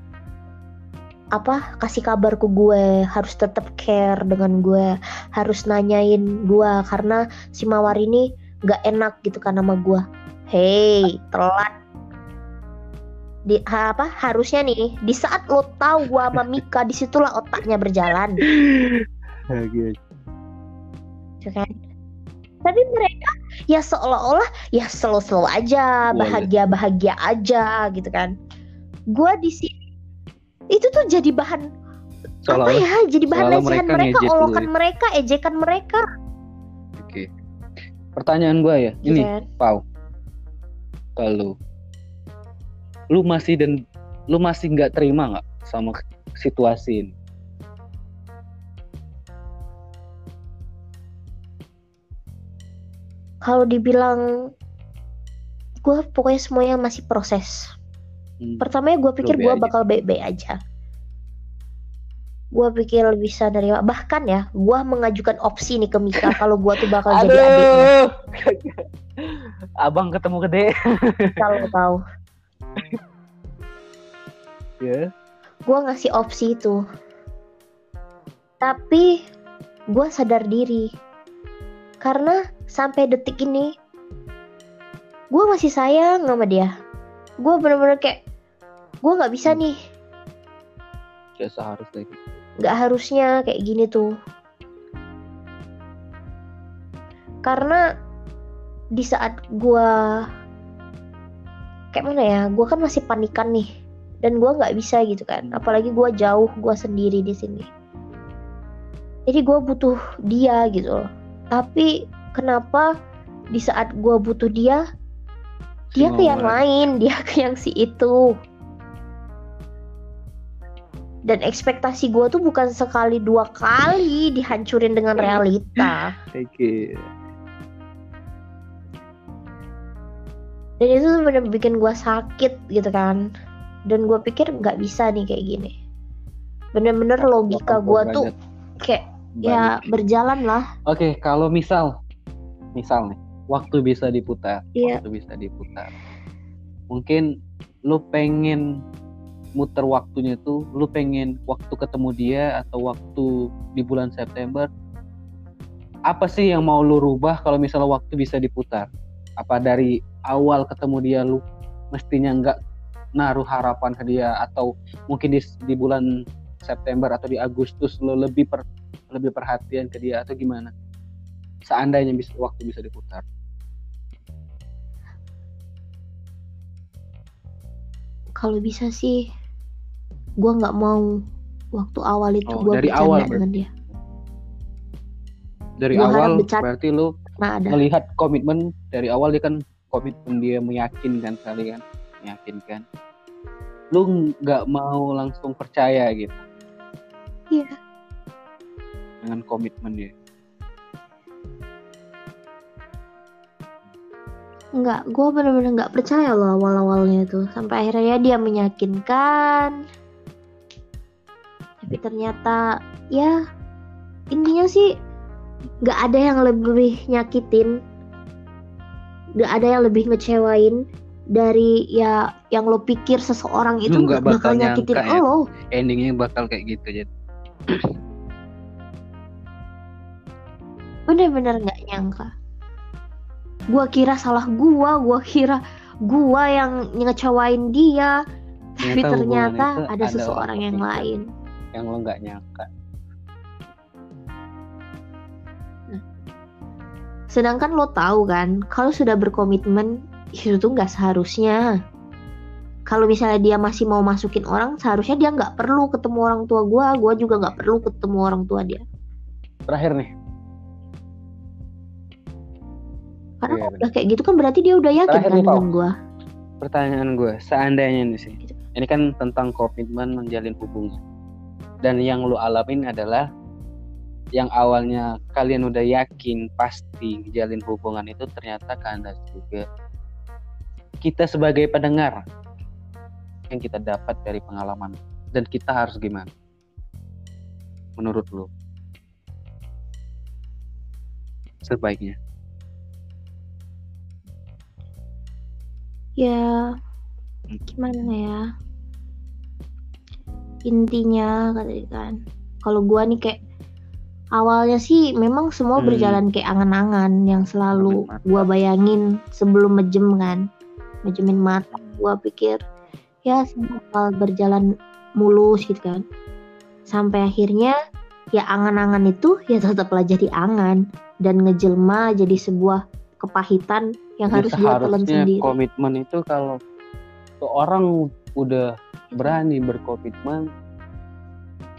apa kasih kabar ke gue, harus tetap care dengan gue, harus nanyain gue karena si Mawar ini gak enak gitu kan sama gue. Hey, telat. Di ha- apa harusnya nih di saat lo tahu gue sama Mika di situlah otaknya berjalan. Bahagia. gitu kan tapi mereka ya seolah-olah ya slow-slow aja Iya, bahagia-bahagia aja gitu kan gua di sini itu tuh jadi bahan apa ya jadi bahan lesehan mereka mereka olokan ya. mereka ejekan mereka Oke. Pertanyaan gue ya, ini kan. Pau. Kalau lu masih dan lu masih nggak terima nggak sama situasi ini? Kalau dibilang gua pokoknya semuanya masih proses Hmm. pertamanya gue pikir gue bakal baik-baik aja gue pikir bisa nerima bahkan ya gue mengajukan opsi nih ke Mika kalau gue tuh bakal jadi adiknya. Abang ketemu gede. kalau tahu Ya. gue ngasih opsi itu tapi gue sadar diri karena sampai detik ini gue masih sayang sama dia. Gue bener-bener kayak gue nggak bisa nih. Ya seharusnya gitu. nggak harusnya kayak gini tuh. Karena di saat gue kayak mana ya gue kan masih panikan nih. Dan gue nggak bisa gitu kan. Apalagi gue jauh gue sendiri di sini. Jadi gue butuh dia gitu loh. Tapi kenapa di saat gue butuh dia dia ke yang lain dia ke yang si itu. Dan ekspektasi gue tuh bukan sekali dua kali dihancurin dengan realita. Oke. dan itu tuh bener bikin gue sakit gitu kan. Dan gue pikir nggak bisa nih kayak gini. Bener-bener logika gue tuh kayak ya berjalan lah. Oke, kalau misal, misal nih, waktu bisa diputar, Iya. waktu bisa diputar. Mungkin lu pengen muter waktunya itu, lu pengen waktu ketemu dia atau waktu di bulan September. Apa sih yang mau lu rubah kalau misalnya waktu bisa diputar? Apa dari awal ketemu dia lu mestinya nggak naruh harapan ke dia atau mungkin di, di bulan September atau di Agustus lu lebih per, lebih perhatian ke dia atau gimana? Seandainya bisa waktu bisa diputar. kalau bisa sih gua nggak mau waktu awal itu Oh, gua dari awal dengan dia Dari Gua awal berarti lu nah ada melihat komitmen dari awal dia kan komitmen dia meyakinkan kalian, meyakinkan. Lu nggak mau langsung percaya gitu. Iya. Dengan komitmen dia. Enggak, gue bener-bener nggak percaya loh awal-awalnya itu sampai akhirnya dia meyakinkan. Tapi ternyata ya intinya sih nggak ada yang lebih nyakitin, nggak ada yang lebih ngecewain dari ya yang lo pikir seseorang itu nggak bakal bakal nyakitin ya. lo. Endingnya bakal kayak gitu jadi. Bener-bener nggak nyangka. Gua kira salah gua, gua kira gua yang ngecewain dia. Tapi Ternyata ada ada seseorang orang yang lain. Yang lo nggak nyangka. Sedangkan lo tahu kan, kalau sudah berkomitmen itu tuh nggak seharusnya. Kalau misalnya dia masih mau masukin orang, seharusnya dia nggak perlu ketemu orang tua gua, gua juga nggak perlu ketemu orang tua dia. Terakhir nih, Karena Iya, kalau udah kayak gitu kan berarti dia udah yakin Terakhir kan dengan gua. pertanyaan gue, seandainya nih sih. Ini kan tentang komitmen menjalin hubungan. Dan yang lu alamin adalah yang awalnya kalian udah yakin pasti jalin hubungan itu ternyata kandas juga. Kita sebagai pendengar yang kita dapat dari pengalaman dan kita harus gimana? Menurut lu? Sebaiknya. Ya, gimana ya? Intinya kata kan, kalau gua nih kayak awalnya sih memang semua Hmm. berjalan kayak angan-angan yang selalu gua bayangin sebelum mejem kan, mejemin mata. Gua pikir ya semua bakal berjalan mulus gitu kan. Sampai akhirnya ya angan-angan itu ya tetaplah jadi angan dan ngejelma jadi sebuah kepahitan yang harus dia telan sendiri. komitmen itu kalau seorang udah berani berkomitmen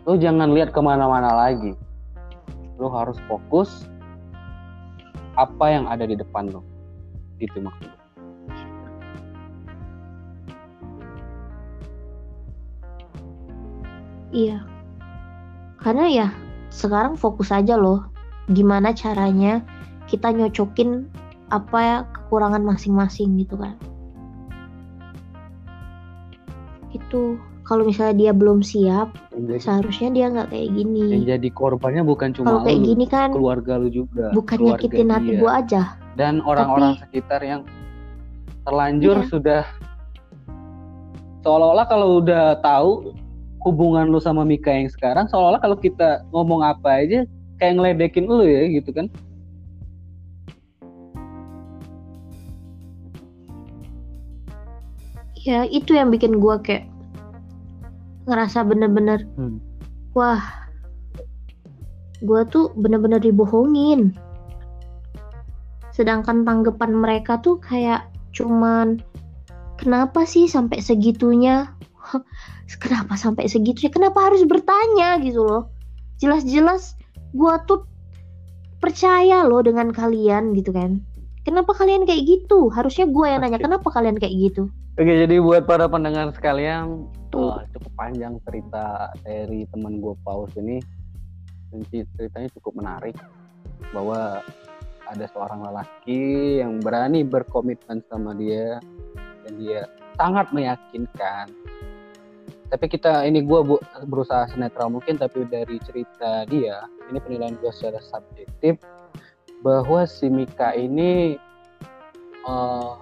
lo jangan lihat ke mana-mana lagi lo harus fokus apa yang ada di depan lo gitu maksudnya Iya. Karena ya sekarang fokus aja loh. Gimana caranya kita nyocokin apa ya kekurangan masing-masing gitu kan. Itu kalau misalnya dia belum siap, yang jadi, seharusnya dia nggak kayak yang gini. jadi korbannya bukan cuma Kalau kayak lo gini kan keluarga lo juga bukan nyakitin hati gua aja. dan orang-orang sekitar yang terlanjur Iya. sudah seolah-olah kalau udah tahu hubungan lu sama Mika yang sekarang seolah-olah kalau kita ngomong apa aja kayak ngeledekin lu ya gitu kan Ya itu yang bikin gua kayak ngerasa bener-bener Hmm. wah gua tuh bener-bener dibohongin. Sedangkan tanggapan mereka tuh kayak cuman kenapa sih sampai segitunya? kenapa sampai segitunya? Kenapa harus bertanya gitu loh? Jelas-jelas gua tuh percaya loh dengan kalian gitu kan. Kenapa kalian kayak gitu? Harusnya gua yang nanya kenapa kalian kayak gitu? Oke jadi buat para pendengar sekalian Tuh. eh, cukup panjang cerita dari teman gue Paus ini dan cer- ceritanya cukup menarik bahwa ada seorang lelaki yang berani berkomitmen sama dia dan dia sangat meyakinkan tapi kita ini gue bu, berusaha senetral mungkin tapi dari cerita dia ini penilaian gue secara subjektif bahwa si Mika ini uh,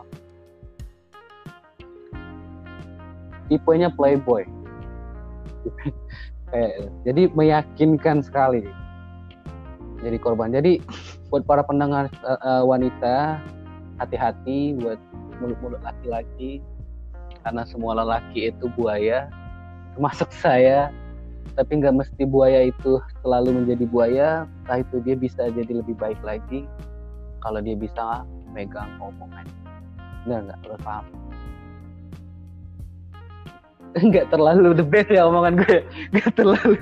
tipenya playboy. Kayak jadi meyakinkan sekali jadi korban. Jadi buat para pendengar uh, wanita hati-hati buat mulut-mulut laki-laki. Karena semua lelaki itu buaya termasuk saya. Tapi nggak mesti buaya itu selalu menjadi buaya. Entah itu dia bisa jadi lebih baik lagi. Kalau dia bisa megang omongan. Benar nggak? Lo paham nggak terlalu the best ya omongan gue nggak terlalu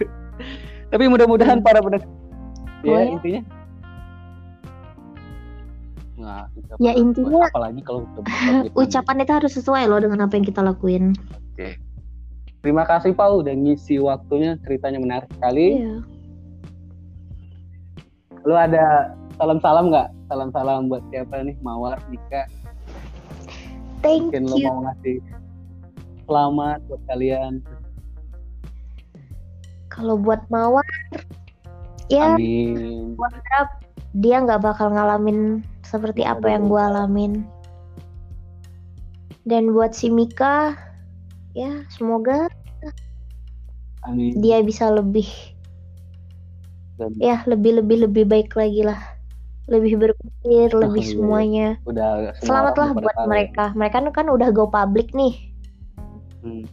tapi mudah-mudahan para pendengar ya ya? intinya nah, Ya, intinya- apalagi kalau Ucapan itu harus sesuai loh dengan apa yang kita lakuin. Oke. Terima kasih Pak udah ngisi waktunya, ceritanya menarik sekali. Iya. Lu ada salam-salam nggak? Salam-salam buat siapa nih? Mawar, Dika. Thank Mungkin lu you. mau ngasih selamat buat kalian. Kalau buat Mawar, ya Amin. gua harap dia nggak bakal ngalamin seperti apa yang gue alamin. Dan buat si Mika, ya semoga Amin. dia bisa lebih, Dan ya lebih lebih lebih baik lagi lah, lebih berpikir, lebih iya, iya. semuanya. udah semua Selamat orang lah udah pada buat mereka. Mereka kan udah go public nih, Hmm.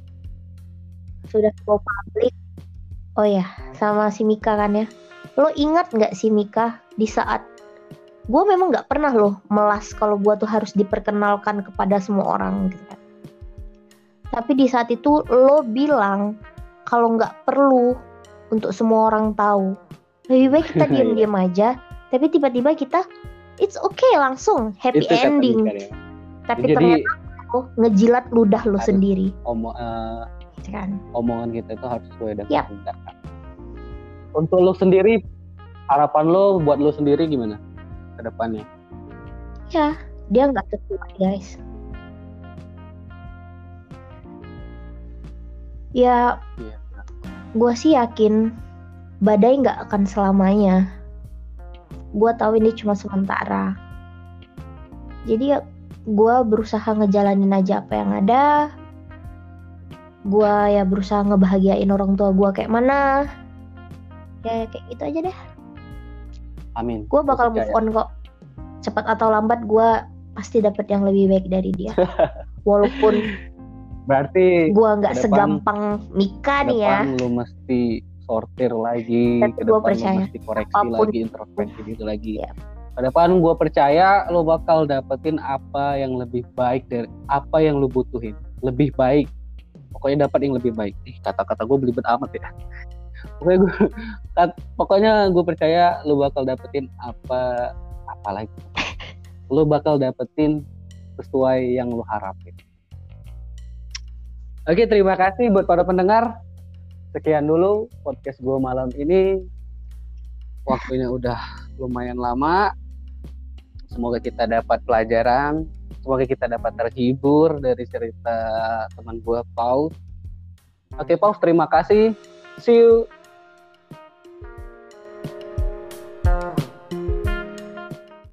sudah go public. Oh ya, sama si Mika kan ya. Lo ingat nggak si Mika di saat gue memang nggak pernah loh melas kalau gue tuh harus diperkenalkan kepada semua orang gitu kan. Tapi di saat itu lo bilang kalau nggak perlu untuk semua orang tahu. Lebih baik kita Iya. diam-diam aja. Tapi tiba-tiba kita it's okay langsung happy Itu ending. Ya. Tapi Jadi ternyata lo ngejilat ludah lo sendiri, Omo- kan? omongan kita itu harus sesuai dengan Yap. tindakan. Untuk lo sendiri, harapan lo buat lo sendiri gimana ke depannya? Ya, dia nggak sesuai guys. Ya, Iya. gue sih yakin badai nggak akan selamanya. Gue tahu ini cuma sementara. Jadi ya, gue berusaha ngejalanin aja apa yang ada. Gue ya berusaha ngebahagiain orang tua gue kayak mana. Ya kayak gitu aja deh. Amin. gue bakal move on kok cepat atau lambat gue pasti dapet yang lebih baik dari dia walaupun Berarti gue nggak segampang Mika nih ya lo mesti sortir lagi, Tapi depan percaya. mesti koreksi Apa pun. lagi, introspeksi gitu lagi. Iya. Ke depan gue percaya lo bakal dapetin apa yang lebih baik dari apa yang lo butuhin, lebih baik. Pokoknya dapat yang lebih baik. Ih, kata-kata gue belibet amat ya. Pokoknya gue, pokoknya gue percaya lo bakal dapetin apa apa lagi. Lo bakal dapetin sesuai yang lo harapin. Oke, terima kasih buat para pendengar. Sekian dulu podcast gue malam ini. Waktunya udah lumayan lama. Semoga kita dapat pelajaran. Semoga kita dapat terhibur dari cerita teman gue Paus. Oke, Paus, terima kasih. See you